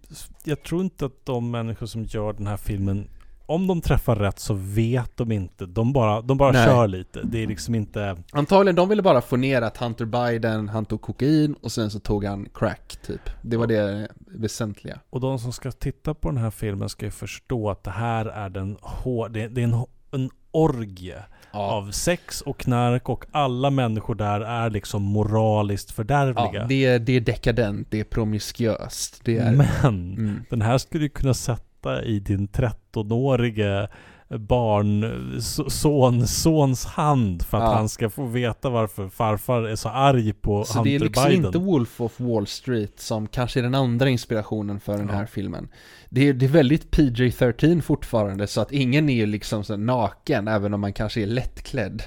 jag tror inte att de människor som gör den här filmen om de träffar rätt så vet de inte. De bara, de bara Nej. kör lite. Det är liksom inte... Antagligen, de ville bara få ner att Hunter Biden, han tog kokain och sen så tog han crack, typ. Det var det väsentliga. Och de som ska titta på den här filmen ska ju förstå att det här är den hår, det, det är en, en orgie av sex och knark och alla människor där är liksom moraliskt fördärvliga. ja det, är, det är dekadent, det är promiskuöst, det är... Men Mm. den här skulle du kunna sätta i din 13-årige barn, so- son, sons hand för att Ja. han ska få veta varför farfar är så arg på Så Hunter det är liksom Biden. inte Wolf of Wall Street som kanske är den andra inspirationen för den Ja. här filmen. Det är, det är väldigt PJ-13 fortfarande, så att ingen är ju liksom så naken, även om man kanske är lättklädd.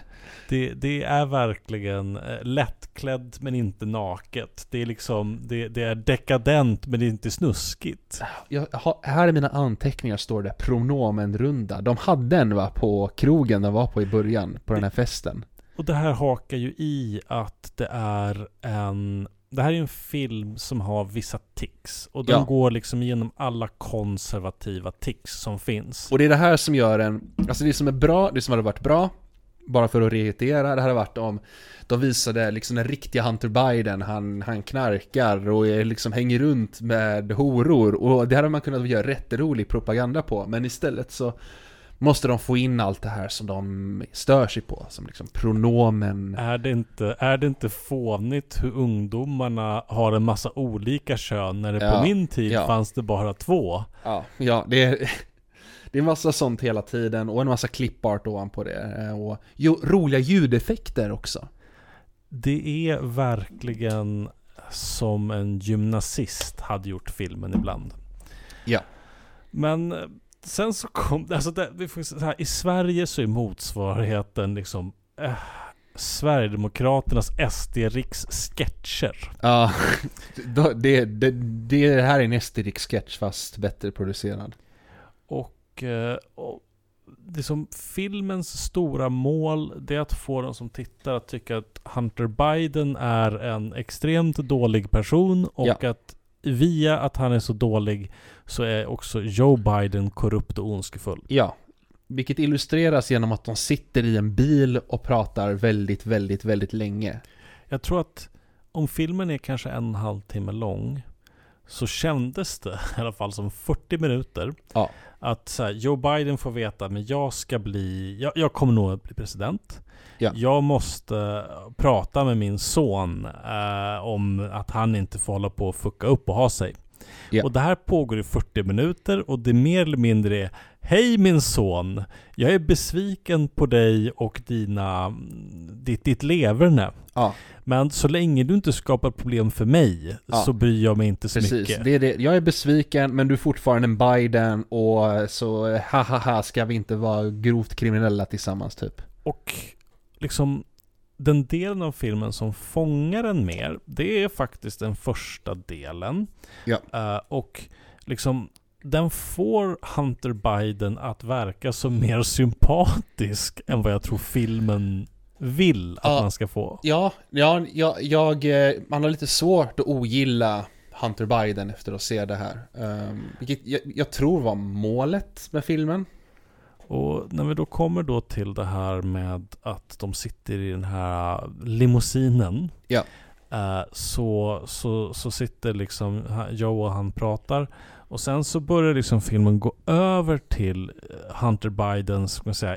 Det, det är verkligen eh, lättklädd men inte naket. Det är liksom, det, det är dekadent men det är inte snuskigt. Jag här i mina anteckningar står det pronomenrunda. De hade en va, på krogen de var på i början, på den här festen. Och det här hakar ju i att det är en det här är en film som har vissa tics. Och den Ja. går liksom igenom alla konservativa tics som finns. Och det är det här som gör en, alltså det som är bra, det som hade varit bra, bara för att reitera, det hade varit om de visade liksom den riktiga Hunter Biden, han, han knarkar och är liksom hänger runt med horor och det hade man kunnat göra rätt rolig propaganda på, men istället så måste de få in allt det här som de stör sig på, som liksom pronomen. Är det, inte, är det inte fånigt hur ungdomarna har en massa olika kön när det Ja, på min tid ja. fanns det bara två? Ja, ja det är, det är en massa sånt hela tiden och en massa clipart ovanpå det. eh, Och jo, roliga ljudeffekter också. Det är verkligen som en gymnasist hade gjort filmen ibland. Ja. Men eh, sen så kom alltså det, vi får säga så här, i Sverige så är motsvarigheten liksom eh, Sverigedemokraternas SD-riks sketcher. Ja, det, det, det här är en SD-sketch fast bättre producerad. Och, eh, och det som filmens stora mål det är att få de som tittar att tycka att Hunter Biden är en extremt dålig person och Ja. att via att han är så dålig så är också Joe Biden korrupt och ondskefull. Ja, vilket illustreras genom att de sitter i en bil och pratar väldigt, väldigt, väldigt länge. Jag tror att om filmen är kanske en och en halv timme lång så kändes det i alla fall som 40 minuter. Ja. Att så här, Joe Biden får veta men jag ska bli, jag, jag kommer nog att bli president. Ja. Jag måste prata med min son eh, om att han inte får hålla på och fucka upp och ha sig. Ja. Och det här pågår i 40 minuter och det mer eller mindre är Hej min son! Jag är besviken på dig och dina, ditt, ditt leverne. Ja, Men så länge du inte skapar problem för mig Ja. så bryr jag mig inte så precis. mycket. Det är det. Jag är besviken, men du är fortfarande en Biden och så ha ha ha ska vi inte vara grovt kriminella tillsammans typ. Och liksom den delen av filmen som fångar en mer, det är faktiskt den första delen. Ja. Eh, och liksom den får Hunter Biden att verka som mer sympatisk än vad jag tror filmen vill att Ja. man ska få. Ja, ja jag, jag, eh, man har lite svårt att ogilla Hunter Biden efter att se det här. Um, vilket jag, jag tror var målet med filmen. Och när vi då kommer då till det här med att de sitter i den här limousinen. Ja. Eh, så, så, så sitter liksom Joe och han pratar. Och sen så börjar liksom filmen gå över till eh, Hunter Bidens, ska man säga,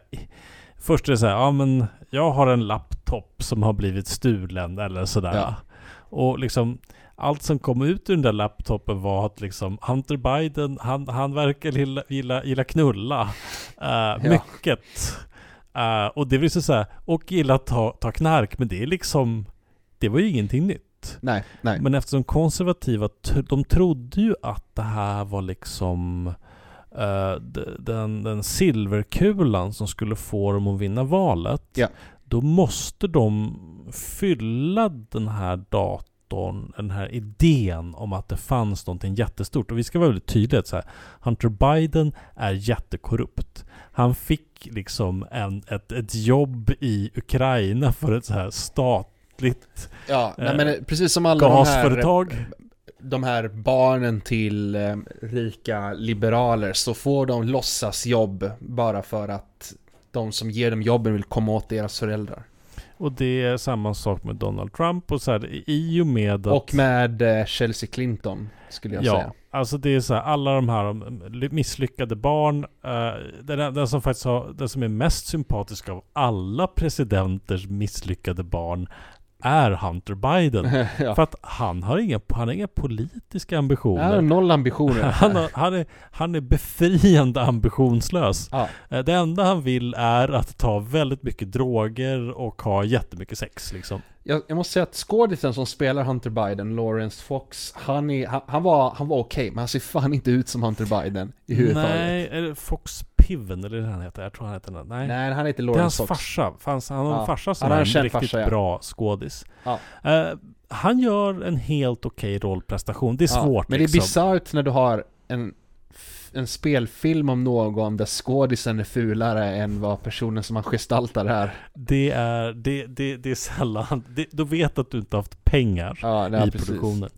Först är det så här, ja men jag har en laptop som har blivit stulen eller sådär. Ja. Och liksom allt som kom ut ur den där laptopen var att liksom Hunter Biden, han, han verkar gilla, gilla, gilla knulla. Uh, Mycket. Eh, och det blir så så här, och gilla ta, ta knark, men det är liksom, det var ju ingenting nytt. Nej, nej. Men eftersom konservativa, de trodde ju att det här var liksom d- den, den silverkulan som skulle få dem att vinna valet. Ja. Då måste de fylla den här datorn den här idén om att det fanns någonting jättestort. Och vi ska vara väldigt tydliga så här. Hunter Biden är jättekorrupt. Han fick liksom en, ett, ett jobb i Ukraina för ett så här statligt Ja, Eh, nej, men precis som alla de här, gasföretag. de här barnen till eh, rika liberaler så får de låtsas jobb bara för att de som ger dem jobben vill komma åt deras föräldrar. Och det är samma sak med Donald Trump och så här, i och med att... Och med eh, Chelsea Clinton, skulle jag ja, säga. alltså det är så här, alla de här misslyckade barn. Den, den som faktiskt har, den som är mest sympatisk av alla presidenters misslyckade barn är Hunter Biden. ja. För att han har inga, han har inga politiska ambitioner. Han har noll ambitioner. Han, har, han, är, han är befriande ambitionslös. ja. Eh, Det enda han vill är att ta väldigt mycket droger och ha jättemycket sex liksom. jag, jag måste säga att skådisen som spelar Hunter Biden, Lawrence Fox, han, är, han, han var, han var okej, men han ser fan inte ut som Hunter Biden i huvudtaget. Nej, det Fox Piven eller vad han heter? Jag tror han heter. Nej. Nej, han heter det är hans Lawrence farsa. Fanns, han har Ja. en farsa som Han är en riktigt farsa, bra skådis. Ja. Eh, han gör en helt okej rollprestation. Det är Ja, svårt Men det är liksom. bisarrt när du har en, en spelfilm om någon där skådisen är fulare än vad personen som han gestaltar är. Det är, det, det, det är sällan, det, du vet att du inte haft pengar Ja, nej, i precis. produktionen.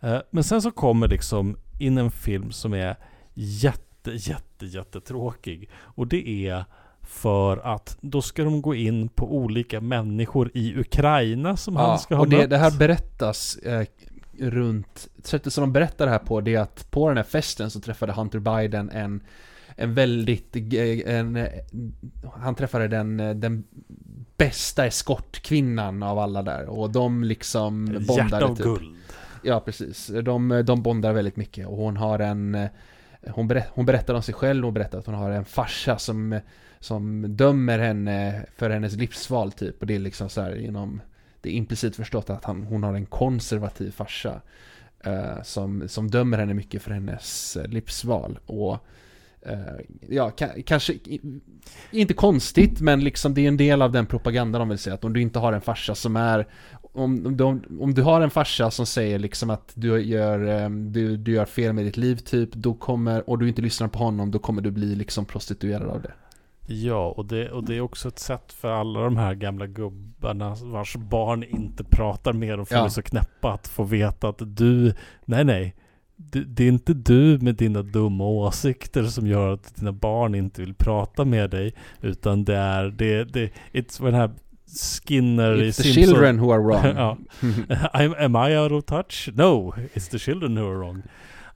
Eh, men sen så kommer liksom in en film som är jätte, jätte, jättetråkig. Och det är för att då ska de gå in på olika människor i Ukraina som han ska ha och det, mött. det här berättas eh, runt, sättet som de berättar det här på det är att på den här festen så träffade Hunter Biden en en väldigt, en, han träffade den, den bästa eskortkvinnan av alla där och de liksom Ett Hjärta bondade av typ. guld. Ja, precis. De, de bondar väldigt mycket och hon har en hon, berätt, hon berättar om sig själv, hon berättar att hon har en farsa som, som dömer henne för hennes livsval typ. Och det är liksom så här inom, det är implicit förstått att han, hon har en konservativ farsa. eh, som, som dömer henne mycket för hennes eh, livsval. Och eh, ja, kanske inte konstigt, men liksom det är en del av den propaganda de vill säga. Att om du inte har en farsa som är om, om, du, om du har en farsa som säger liksom att du gör, eh, du, du gör fel med ditt liv typ, då kommer, och du inte lyssnar på honom, då kommer du bli liksom prostituerad av det. Ja, och det, och det är också ett sätt för alla de här gamla gubbarna vars barn inte pratar med dem för Ja. de är så knäppa att få veta att du, nej nej, du, det är inte du med dina dumma åsikter som gör att dina barn inte vill prata med dig, utan det är, det, det, it's den här Skinner i It's the Simpsons- children who are wrong. ja. I'm, am I out of touch? No, it's the children who are wrong. Uh,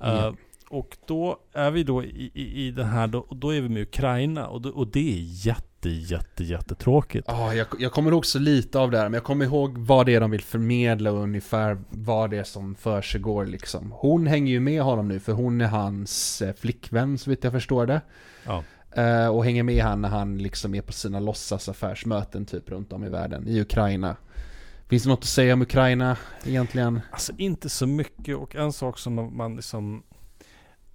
Ja. Och då är vi då i, i, i den här, då, då är vi med Ukraina och, då, och det är jätte, jätte, jättetråkigt. Ja, jag, jag kommer ihåg så lite av det här, men jag kommer ihåg vad det är de vill förmedla och ungefär vad det är som för sig går liksom. Hon hänger ju med honom nu, för hon är hans eh, flickvän, så vitt jag förstår det. Ja. Eh, och hänger med han när han liksom är på sina låtsasaffärsmöten typ runt om i världen, i Ukraina. Finns det något att säga om Ukraina egentligen? Alltså inte så mycket och en sak som man liksom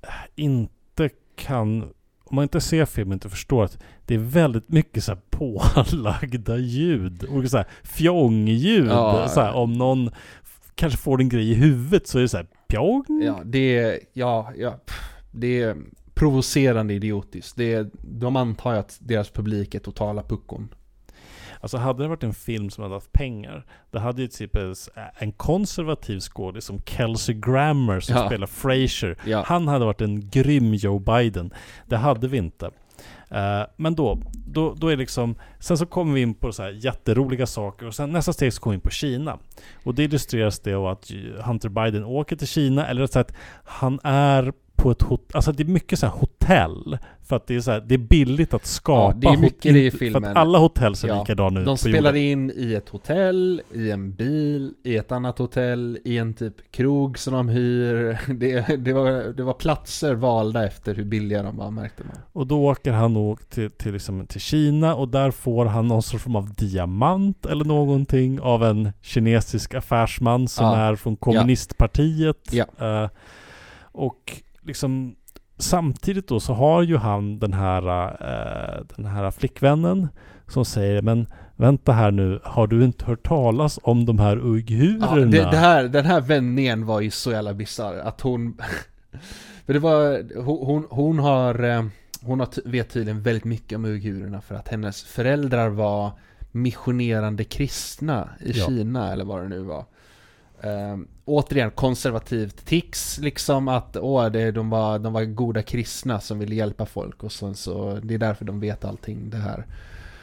äh, inte kan om man inte ser filmen inte förstår att det är väldigt mycket så här pålagda ljud. Olika så här fjongljud. Ja. Så här, om någon kanske får en grej i huvudet så är det så här pjong. Ja, det är, ja, ja, det är provocerande idiotiskt. Det är, de antar ju att deras publik är totala puckon. Alltså hade det varit en film som hade haft pengar, då hade ju typ en konservativ skådis som Kelsey Grammer som Ja. spelar Frasier. Ja. Han hade varit en grym Joe Biden. Det hade vi inte. Eh, men då, då, då är liksom, sen så kommer vi in på så här jätteroliga saker och sen nästa steg så kommer vi in på Kina. Och det illustreras det av att Hunter Biden åker till Kina, eller rätt sagt, han är på ett hotell, alltså det är mycket så här hotell. För att det är så här, det är billigt att skapa Ja, det är mycket det i inte- För filmen. att alla hotell ser Ja, likadana ut De spelar in i ett hotell, i en bil, i ett annat hotell, i en typ krog som de hyr. Det, det, var, det var platser valda efter hur billiga de var märkte man. Och då åker han nog till, till, liksom, till Kina och där får han någon sorts form av diamant eller någonting av en kinesisk affärsman som Ja. är från kommunistpartiet. Ja. Eh, och liksom samtidigt då så har ju han den här, eh, den här flickvännen som säger men Vänta här nu, har du inte hört talas om de här uigurerna? Ja, det, det här, den här vändningen var ju så jävla bisarr att hon... för det var, hon, hon, hon har, eh, hon har, vet tydligen väldigt mycket om uigurerna för att hennes föräldrar var missionerande kristna i Ja. Kina eller vad det nu var eh, återigen konservativt tics liksom att åh, det, de, var, de var goda kristna som ville hjälpa folk och sen så det är därför de vet allting det här.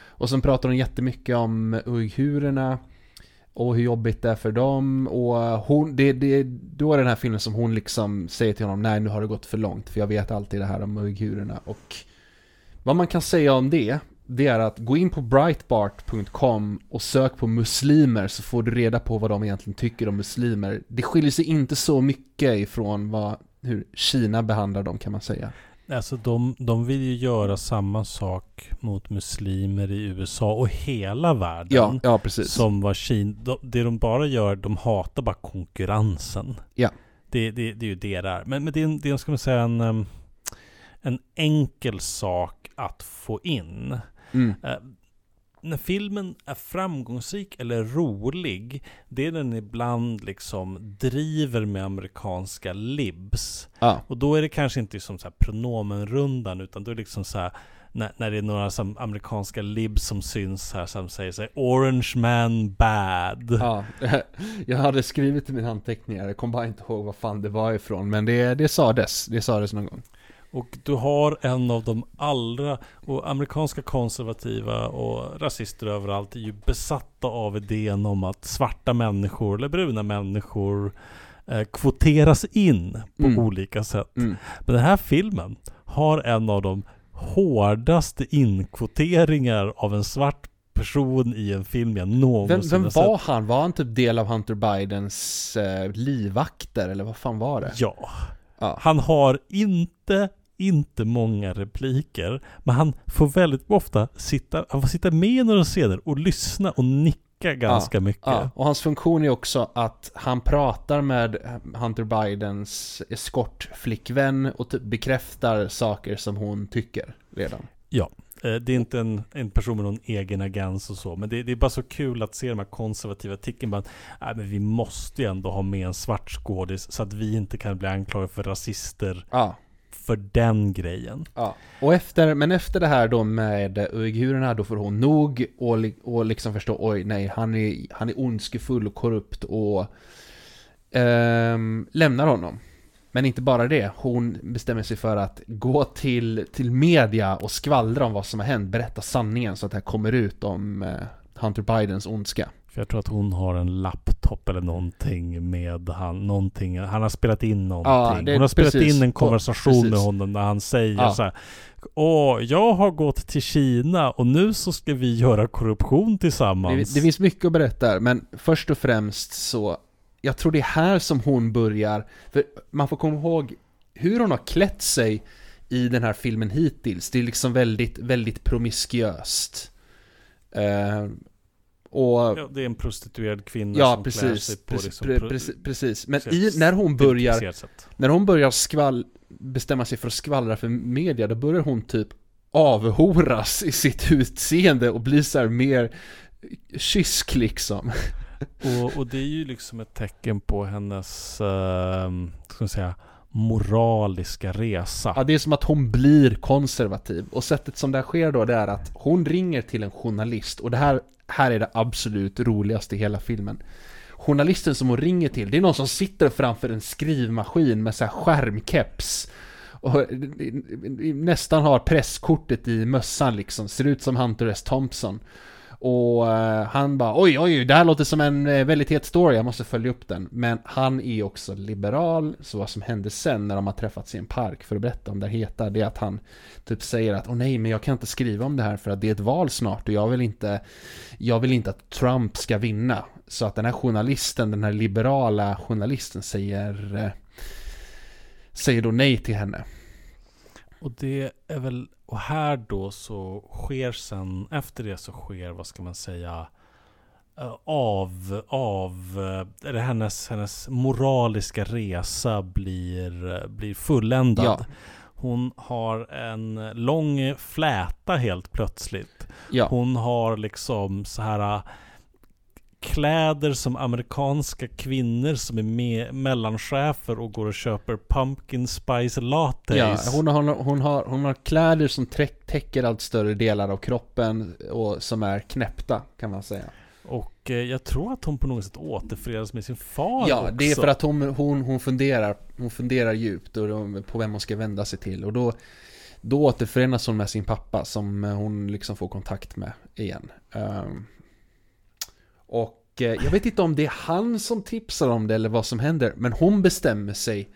Och sen pratar hon jättemycket om uigurerna och hur jobbigt det är för dem och hon, det, det, då är den här filmen som hon liksom säger till honom nej nu har det gått för långt för jag vet alltid det här om uigurerna och vad man kan säga om det det är att gå in på breitbart.com och sök på muslimer så får du reda på vad de egentligen tycker om muslimer. Det skiljer sig inte så mycket ifrån vad, hur Kina behandlar dem kan man säga. Alltså de, de vill ju göra samma sak mot muslimer i USA och hela världen. Ja, ja precis. Som var Kina. De, det de bara gör, de hatar bara konkurrensen. Ja. Det, det, det är ju det där. Men, men det är, det är ska man säga, en, en enkel sak att få in. Mm. Eh, när filmen är framgångsrik eller rolig, det är den ibland liksom driver med amerikanska libs. Ja. Och då är det kanske inte som så här pronomenrundan, utan då är det liksom så här när, när det är några som amerikanska libs som syns här som säger här, Orange man bad. Ja, jag hade skrivit i mina anteckningar, jag kommer bara inte ihåg vad fan det var ifrån, men det, det sades, det sades någon gång. Och du har en av de allra, och amerikanska konservativa och rasister överallt är ju besatta av idén om att svarta människor eller bruna människor eh, kvoteras in på Mm. olika sätt. Mm. Men den här filmen har en av de hårdaste inkvoteringar av en svart person i en film jag någonsin Vem, vem har sett. var han? Var han typ del av Hunter Bidens eh, livvakter, eller vad fan var det? Ja. Ja. Han har inte, inte många repliker. Men han får väldigt ofta sitta, han får sitta med i några scener och lyssna och nicka ganska mycket. Ja, och hans funktion är också att han pratar med Hunter Bidens eskortflickvän och typ bekräftar saker som hon tycker redan. Eh, Det är inte en, en person med någon egen agens och så. Men det, det är bara så kul att se de här konservativa artikeln. Bara, nej, men vi måste ju ändå ha med en svart skådis så att vi inte kan bli anklagade för rasister Ja, för den grejen. ja. Och efter, men efter det här då med uigurerna, då får hon nog och, och liksom förstå, oj nej, han är, han är ondskefull och korrupt och ehm, lämnar honom. Men inte bara det, hon bestämmer sig för att gå till, till media och skvallra om vad som har hänt, berätta sanningen så att det här kommer ut om eh, Hunter Bidens ondska. För jag tror att hon har en laptop eller någonting med han, någonting. Han har spelat in någonting. det- hon har spelat precis. in en konversation med Precis. honom när han säger Ja. så här. Åh, jag har gått till Kina och nu så ska vi göra korruption Det, tillsammans. det finns mycket att berätta här, men först och främst så Jag tror det är här som hon börjar För man får komma ihåg Hur hon har klätt sig I den här filmen hittills Det är liksom väldigt, väldigt promiskuöst eh, Och Ja, det är en prostituerad kvinna Ja, som klär precis, sig på precis, liksom pre- precis, precis. Men i, när hon börjar. När hon börjar skvall bestämma sig för att skvallra för media Då börjar hon typ avhoras i sitt utseende och bli så här mer kysk liksom Och, och det är ju liksom ett tecken på hennes, uh, ska man säga, moraliska resa. Ja, det är som att hon blir konservativ. Och sättet som det här sker då, det är att hon ringer till en journalist. Och det här, här är det absolut roligaste i hela filmen. Journalisten som hon ringer till, det är någon som sitter framför en skrivmaskin med så här skärmkeps. Och eh, eh, eh, nästan har presskortet i mössan liksom, ser ut som Hunter S. Thompson. Och eh, han bara oj oj, det här låter som en eh, väldigt het story, jag måste följa upp den. Men han är också liberal, så vad som hände sen när de har träffats i en park för att berätta om det heta, det är att han typ säger att åh nej, men jag kan inte skriva om det här för att det är ett val snart och jag vill inte, jag vill inte att Trump ska vinna. Så att den här journalisten, den här liberala journalisten säger, eh, säger då nej till henne. Och det är väl, och här då så sker sen, efter det så sker, vad ska man säga, eh, av, av, eh, eller hennes, hennes moraliska resa blir, eh, blir fulländad. Ja. Hon har en lång fläta helt plötsligt. Ja. Hon har liksom så här kläder som amerikanska kvinnor som är med, mellanchefer och går och köper pumpkin spice lattes. Ja, hon har, hon, har, hon har kläder som täcker allt större delar av kroppen och som är knäppta kan man säga. Och eh, jag tror att hon på något sätt återförenas med sin far Ja, också. det är för att hon, hon, hon, funderar, hon funderar djupt och då- på vem hon ska vända sig till och då, då återförenas hon med sin pappa som hon liksom får kontakt med igen. Ehm, och eh, jag vet inte om det är han som tipsar om det eller vad som händer, men hon bestämmer sig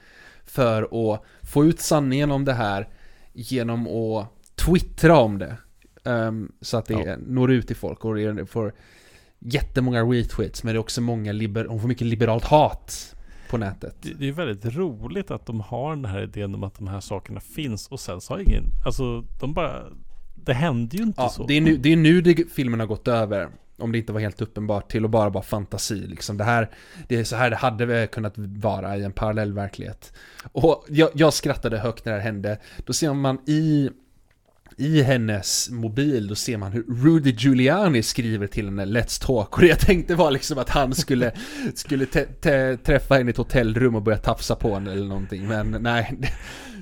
för att få ut sanningen om det här genom att twittra om det. Ehm, så att det Ja. når ut till folk och det får jättemånga retweets, men det är också många liber- hon får mycket liberalt hat på nätet. Det, det är väldigt roligt att de har den här idén om att de här sakerna finns och sen så har ingen, alltså de bara, det hände ju inte Ja, så. det är nu, det är nu det, filmen har gått över. Om det inte var helt uppenbart till att bara vara fantasi liksom. Det här, det är så här det hade kunnat vara i en parallell verklighet. Och jag, jag skrattade högt när det här hände. Då ser man i, i hennes mobil, då ser man hur Rudy Giuliani skriver till henne Let's talk. Och det jag tänkte var liksom att han skulle, skulle te, te, träffa henne i ett hotellrum och börja tafsa på henne eller någonting. Men nej,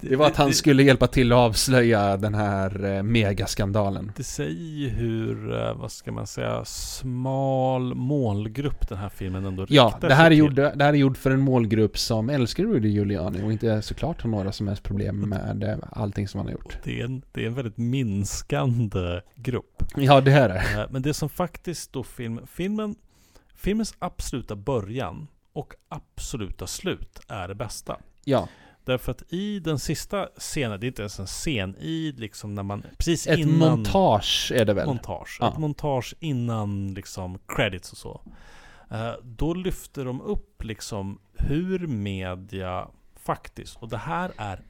det, det var att han skulle hjälpa till att avslöja den här eh, megaskandalen. Det säger ju hur, eh, vad ska man säga, smal målgrupp den här filmen ändå Ja, det här, är gjord, det här är gjord för en målgrupp som älskar Rudy Giuliani och inte såklart har några som helst problem med allting som han har gjort. Det är, en, det är en väldigt minskande grupp. Ja, det här är Eh, Men det som faktiskt då film, filmen, filmens absoluta början och absoluta slut är det bästa. Ja, Därför att i den sista scenen, det är inte ens en scen, i liksom när man, precis ett innan montage är det väl? montage, Ja. ett montage innan liksom credits och så. Eh, Då lyfter de upp liksom hur media faktiskt, och det här är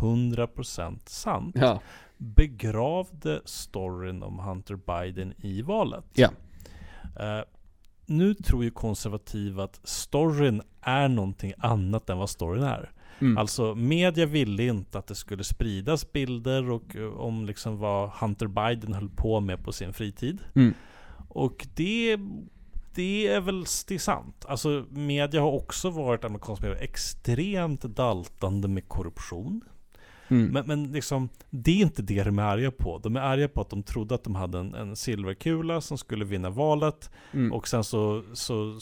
100% sant, Ja, begravde storyn om Hunter Biden i valet. Ja. Eh, nu tror ju konservativa att storyn är någonting annat än vad storyn är. Mm. Alltså media ville inte att det skulle spridas bilder och, eh, om liksom vad Hunter Biden höll på med på sin fritid. Mm. Och det, det är väl det är sant. Alltså media har också varit amerikansk media extremt daltande med korruption. Mm. Men, men liksom, det är inte det de är arga på. De är arga på att de trodde att de hade en, en silverkula som skulle vinna valet. Mm. Och sen så, så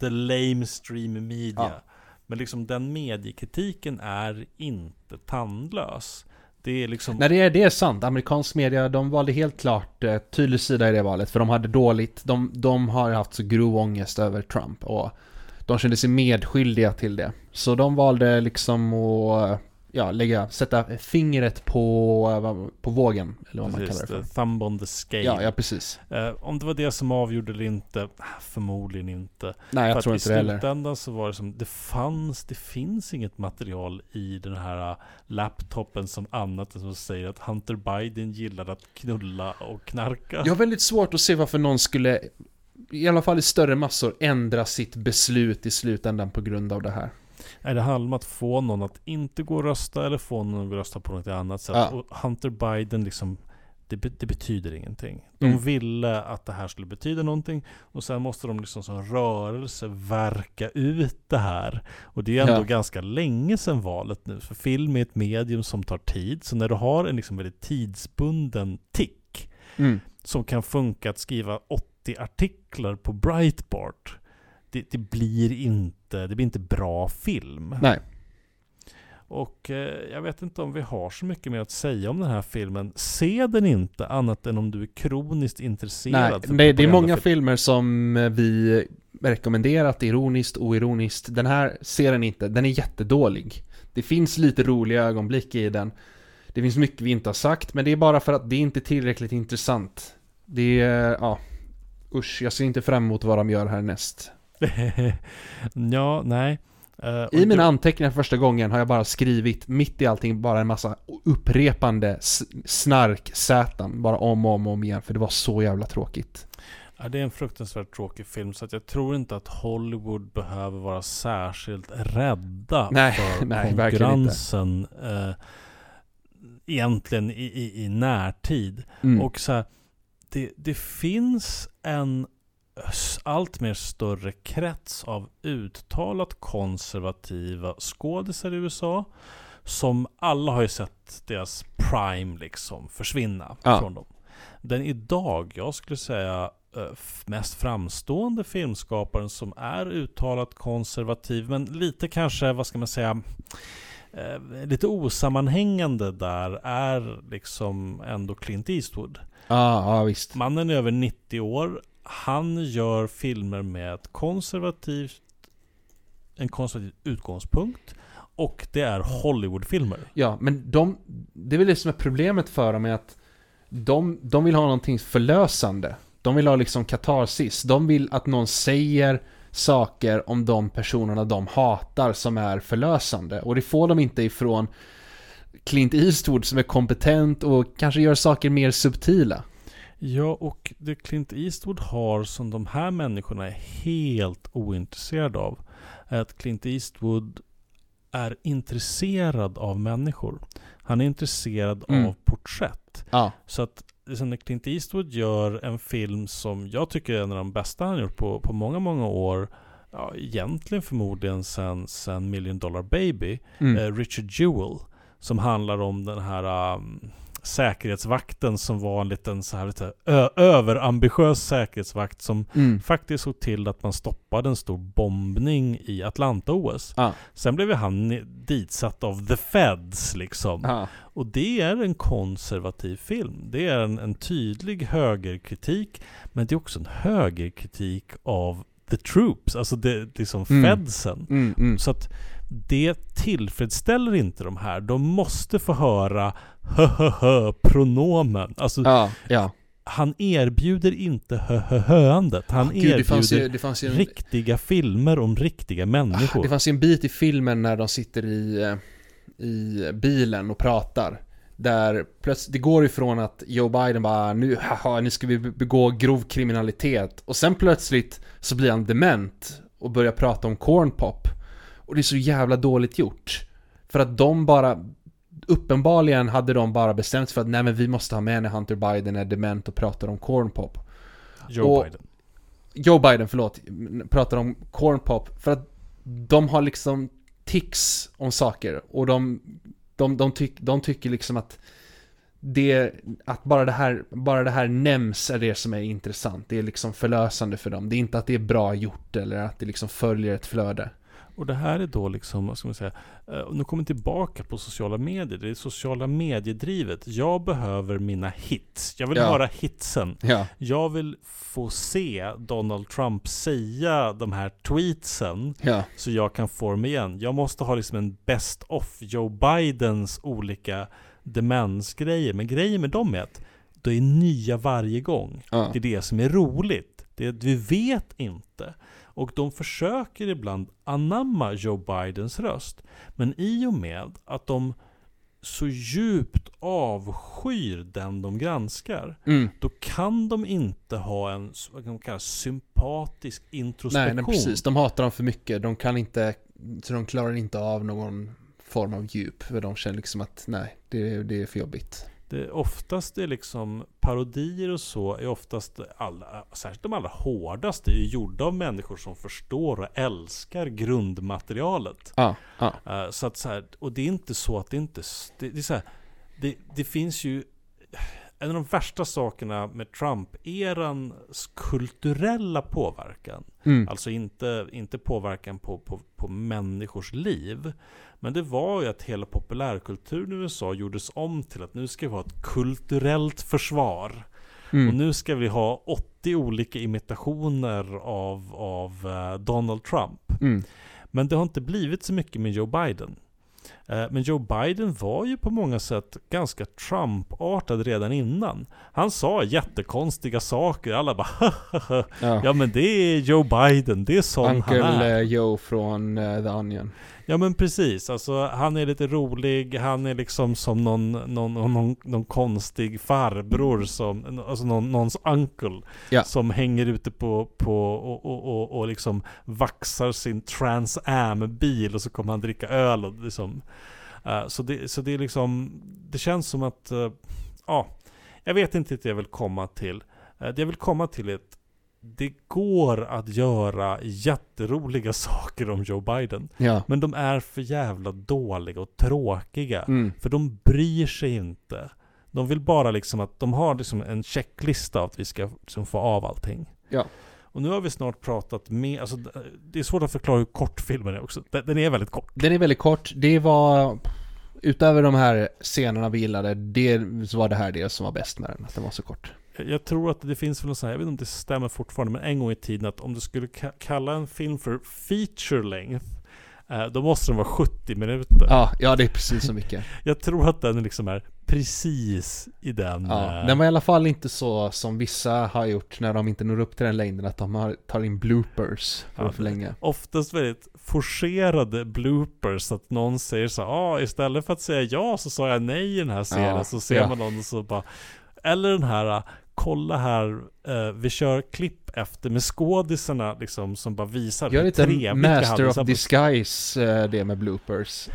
the lame stream media. Ja. Men liksom den mediekritiken är inte tandlös. Det är liksom... Nej, det är, det är sant. Amerikansk media, de valde helt klart eh, tydlig sida i det valet. För de hade dåligt, de, de har haft så grov ångest över Trump. Och de kände sig medskyldiga till det. Så de valde liksom att, ja, lägga, sätta fingret på, eh, på vågen. Eller vad man precis, kallar det för. thumb on the scale. Ja, ja precis. Eh, om det var det som avgjorde eller inte, ah, förmodligen inte. Nej, För jag att tror i inte det heller. slutändan så var det som, det fanns, det finns inget material i den här äh, laptopen som annat än som säger att Hunter Biden gillar att knulla och knarka. Jag har väldigt svårt att se varför någon skulle, i alla fall i större massor, ändra sitt beslut i slutändan på grund av det här. Nej, det handlar om att få någon att inte gå och rösta eller få någon att rösta på något annat sätt. Ja. Och Hunter Biden liksom, det, det betyder ingenting. De Mm. ville att det här skulle betyda någonting och sen måste de liksom som rörelse verka ut det här. Och det är ändå Ja. ganska länge sedan valet nu, för film är ett medium som tar tid. Så när du har en liksom väldigt tidsbunden tick Mm. som kan funka att skriva 80 artiklar på Breitbart. Det, det blir inte, det blir inte bra film. Nej. Och eh, jag vet inte om vi har så mycket mer att säga om den här filmen. Se den inte annat än om du är kroniskt intresserad. Nej, det, det är många filmer som eh, vi rekommenderat, ironiskt, oironiskt. Den här ser den inte, den är jättedålig. Det finns lite roliga ögonblick i den. Det finns mycket vi inte har sagt, men det är bara för att det är inte tillräckligt intressant. Det är, ja, usch, jag ser inte fram emot vad de gör härnäst. ja, nej. Och I mina jag- anteckningar första gången har jag bara skrivit, mitt i allting, bara en massa upprepande s- snark-sätan, bara om och om och om igen, för det var så jävla tråkigt. Ja, det är en fruktansvärt tråkig film så att jag tror inte att Hollywood behöver vara särskilt rädda Nej, för nej, konkurrensen. Eh, egentligen i, i, i närtid. Mm. Och så här, det, det finns en allt mer större krets av uttalat konservativa skådisar i USA. Som alla har ju sett deras prime liksom försvinna Ja. från dem. Den idag, jag skulle säga, mest framstående filmskaparen som är uttalat konservativ, men lite kanske, vad ska man säga, lite osammanhängande där är liksom ändå Clint Eastwood. Ja, ja visst. Mannen är över 90 år. Han gör filmer med ett konservativt, en konservativ utgångspunkt. Och det är Hollywoodfilmer. Ja, men de, det är väl det som är problemet för dem är att de, de vill ha någonting förlösande. De vill ha liksom katarsis. De vill att någon säger saker om de personerna de hatar som är förlösande. Och det får de inte ifrån Clint Eastwood som är kompetent och kanske gör saker mer subtila. Ja, och det Clint Eastwood har som de här människorna är helt ointresserade av är att Clint Eastwood är intresserad av människor. Han är intresserad Mm. av porträtt. Ja. Så att när Clint Eastwood gör en film som jag tycker är en av de bästa han gjort på, på många, många år. Ja, egentligen förmodligen sen, sen Million Dollar Baby. Mm. Eh, Richard Jewell. Som handlar om den här um, säkerhetsvakten som var en liten så här lite överambitiös säkerhetsvakt som Mm. faktiskt såg till att man stoppade en stor bombning i Atlanta-OS. Ja. Sen blev han ditsatt av the Feds liksom. Ja. Och det är en konservativ film. Det är en, en tydlig högerkritik. Men det är också en högerkritik av the troops, alltså det, liksom Mm. Fedsen. Mm, mm. Så att det tillfredsställer inte de här. De måste få höra hö hö hö pronomen. Alltså Ja, ja. han erbjuder inte hö hö höandet. Han Gud, det fanns erbjuder ju, det fanns ju en, riktiga filmer om riktiga människor. Det fanns ju en bit i filmen när de sitter i, eh, i bilen och pratar. Där plötsligt, det går ifrån att Joe Biden bara nu, haha, nu ska vi be- begå grov kriminalitet. Och sen plötsligt så blir han dement och börjar prata om corn pop. Och det är så jävla dåligt gjort. För att de bara, uppenbarligen hade de bara bestämt sig för att nej men vi måste ha med när Hunter Biden är dement och pratar om corn pop. Joe och- Biden. Joe Biden, förlåt, pratar om corn pop för att de har liksom tics om saker och de, de, de, tyck, de tycker liksom att det, att bara det, här, bara det här nämns är det som är intressant. Det är liksom förlösande för dem. Det är inte att det är bra gjort eller att det liksom följer ett flöde. Och det här är då liksom, vad ska man säga, eh, nu kommer tillbaka på sociala medier. Det är sociala mediedrivet. Jag behöver mina hits. Jag vill Ja. höra hitsen. Ja. Jag vill få se Donald Trump säga de här tweetsen Ja. så jag kan få dem igen. Jag måste ha liksom en best of Joe Bidens olika demensgrejer. Men grejen med dem är att de är nya varje gång. Det är det som är roligt. Det vi vet inte. Och de försöker ibland anamma Joe Bidens röst. Men i och med att de så djupt avskyr den de granskar. Mm. Då kan de inte ha en vad kan man kalla, sympatisk introspektion. Nej, nej, precis. De hatar dem för mycket. De kan inte, så de klarar inte av någon form av djup. För de känner liksom att nej, det, det är för jobbigt. Det oftast är liksom parodier och så är oftast alla, särskilt de allra hårdaste, är gjorda av människor som förstår och älskar grundmaterialet. Ja. Eh, så att så här, och det är inte så att det inte, det, det är så här, det, det finns ju en av de värsta sakerna med Trump-erans kulturella påverkan. Mm. Alltså inte, inte påverkan på, på, på människors liv. Men det var ju att hela populärkulturen i USA gjordes om till att nu ska vi ha ett kulturellt försvar. Och Mm. nu ska vi ha 80 olika imitationer av, av eh, Donald Trump. Mm. Men det har inte blivit så mycket med Joe Biden. Eh, Men Joe Biden var ju på många sätt ganska Trump-artad redan innan. Han sa jättekonstiga saker, alla bara Ja. Ja men det är Joe Biden, det är sån han Uncle är. eh, Joe från eh, The Onion. Ja men precis, alltså han är lite rolig, han är liksom som någon, någon, någon, någon konstig farbror som, alltså någon, någons uncle Ja. Som hänger ute på, på och, och, och, och liksom vaxar sin Trans Am bil och så kommer han dricka öl och liksom Eh, så, det, så det är liksom, det känns som att, eh, ja, jag vet inte det jag vill komma till. Eh, det jag vill komma till är att det går att göra jätteroliga saker om Joe Biden. Ja. Men de är för jävla dåliga och tråkiga. Mm. För de bryr sig inte. De vill bara liksom att de har liksom en checklista av att vi ska liksom få av allting. Ja. Och nu har vi snart pratat med, alltså det är svårt att förklara hur kort filmen är också. Den den är väldigt kort. Den är väldigt kort. Det var, utöver de här scenerna vi gillade, det så var det här det som var bäst med den, att den var så kort. Jag tror att det finns väl något sånt här, jag vet inte om det stämmer fortfarande, men en gång i tiden att om du skulle ka- kalla en film för feature length, eh, då måste den vara 70 minuter. Ja, ja det är precis så mycket. Jag tror att den liksom är precis i den... Ja, eh, den var i alla fall inte så som vissa har gjort när de inte når upp till den längden, att de har, tar in bloopers för Ja, att förlänga. oftast väldigt forcerade bloopers. Att någon säger så ah, istället för att säga ja så sa jag nej i den här scenen. Ja, så ser ja. man någon och så bara Eller den här Kolla här, eh, vi kör klipp efter med skådisarna liksom som bara visar Gör vi Master of Disguise eh, det med bloopers.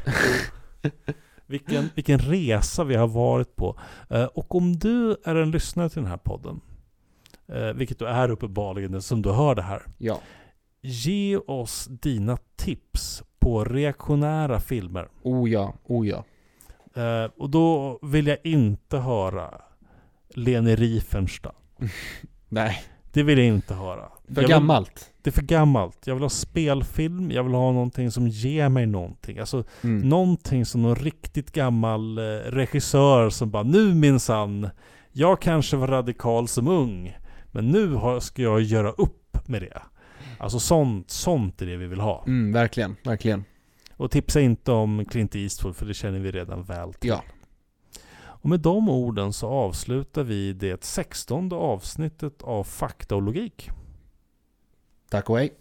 vilken, vilken resa vi har varit på. Eh, och om du är en lyssnare till den här podden, eh, vilket du är uppenbarligen som du hör det här. Ja. Ge oss dina tips på reaktionära filmer. Oh ja, oh ja. Eh, och då vill jag inte höra Leni Riefenstahl. Nej, Det vill jag inte höra. för vill, gammalt. Det är för gammalt. Jag vill ha spelfilm, jag vill ha någonting som ger mig någonting. Alltså Mm. någonting som någon riktigt gammal eh, regissör som bara Nu minsann, jag kanske var radikal som ung, men nu har, ska jag göra upp med det. Alltså sånt, sånt är det vi vill ha. Mm, verkligen, verkligen. Och tipsa inte om Clint Eastwood för det känner vi redan väl till. Ja. Och med de orden så avslutar vi det sextonde avsnittet av Fakta och logik. Tack och hej.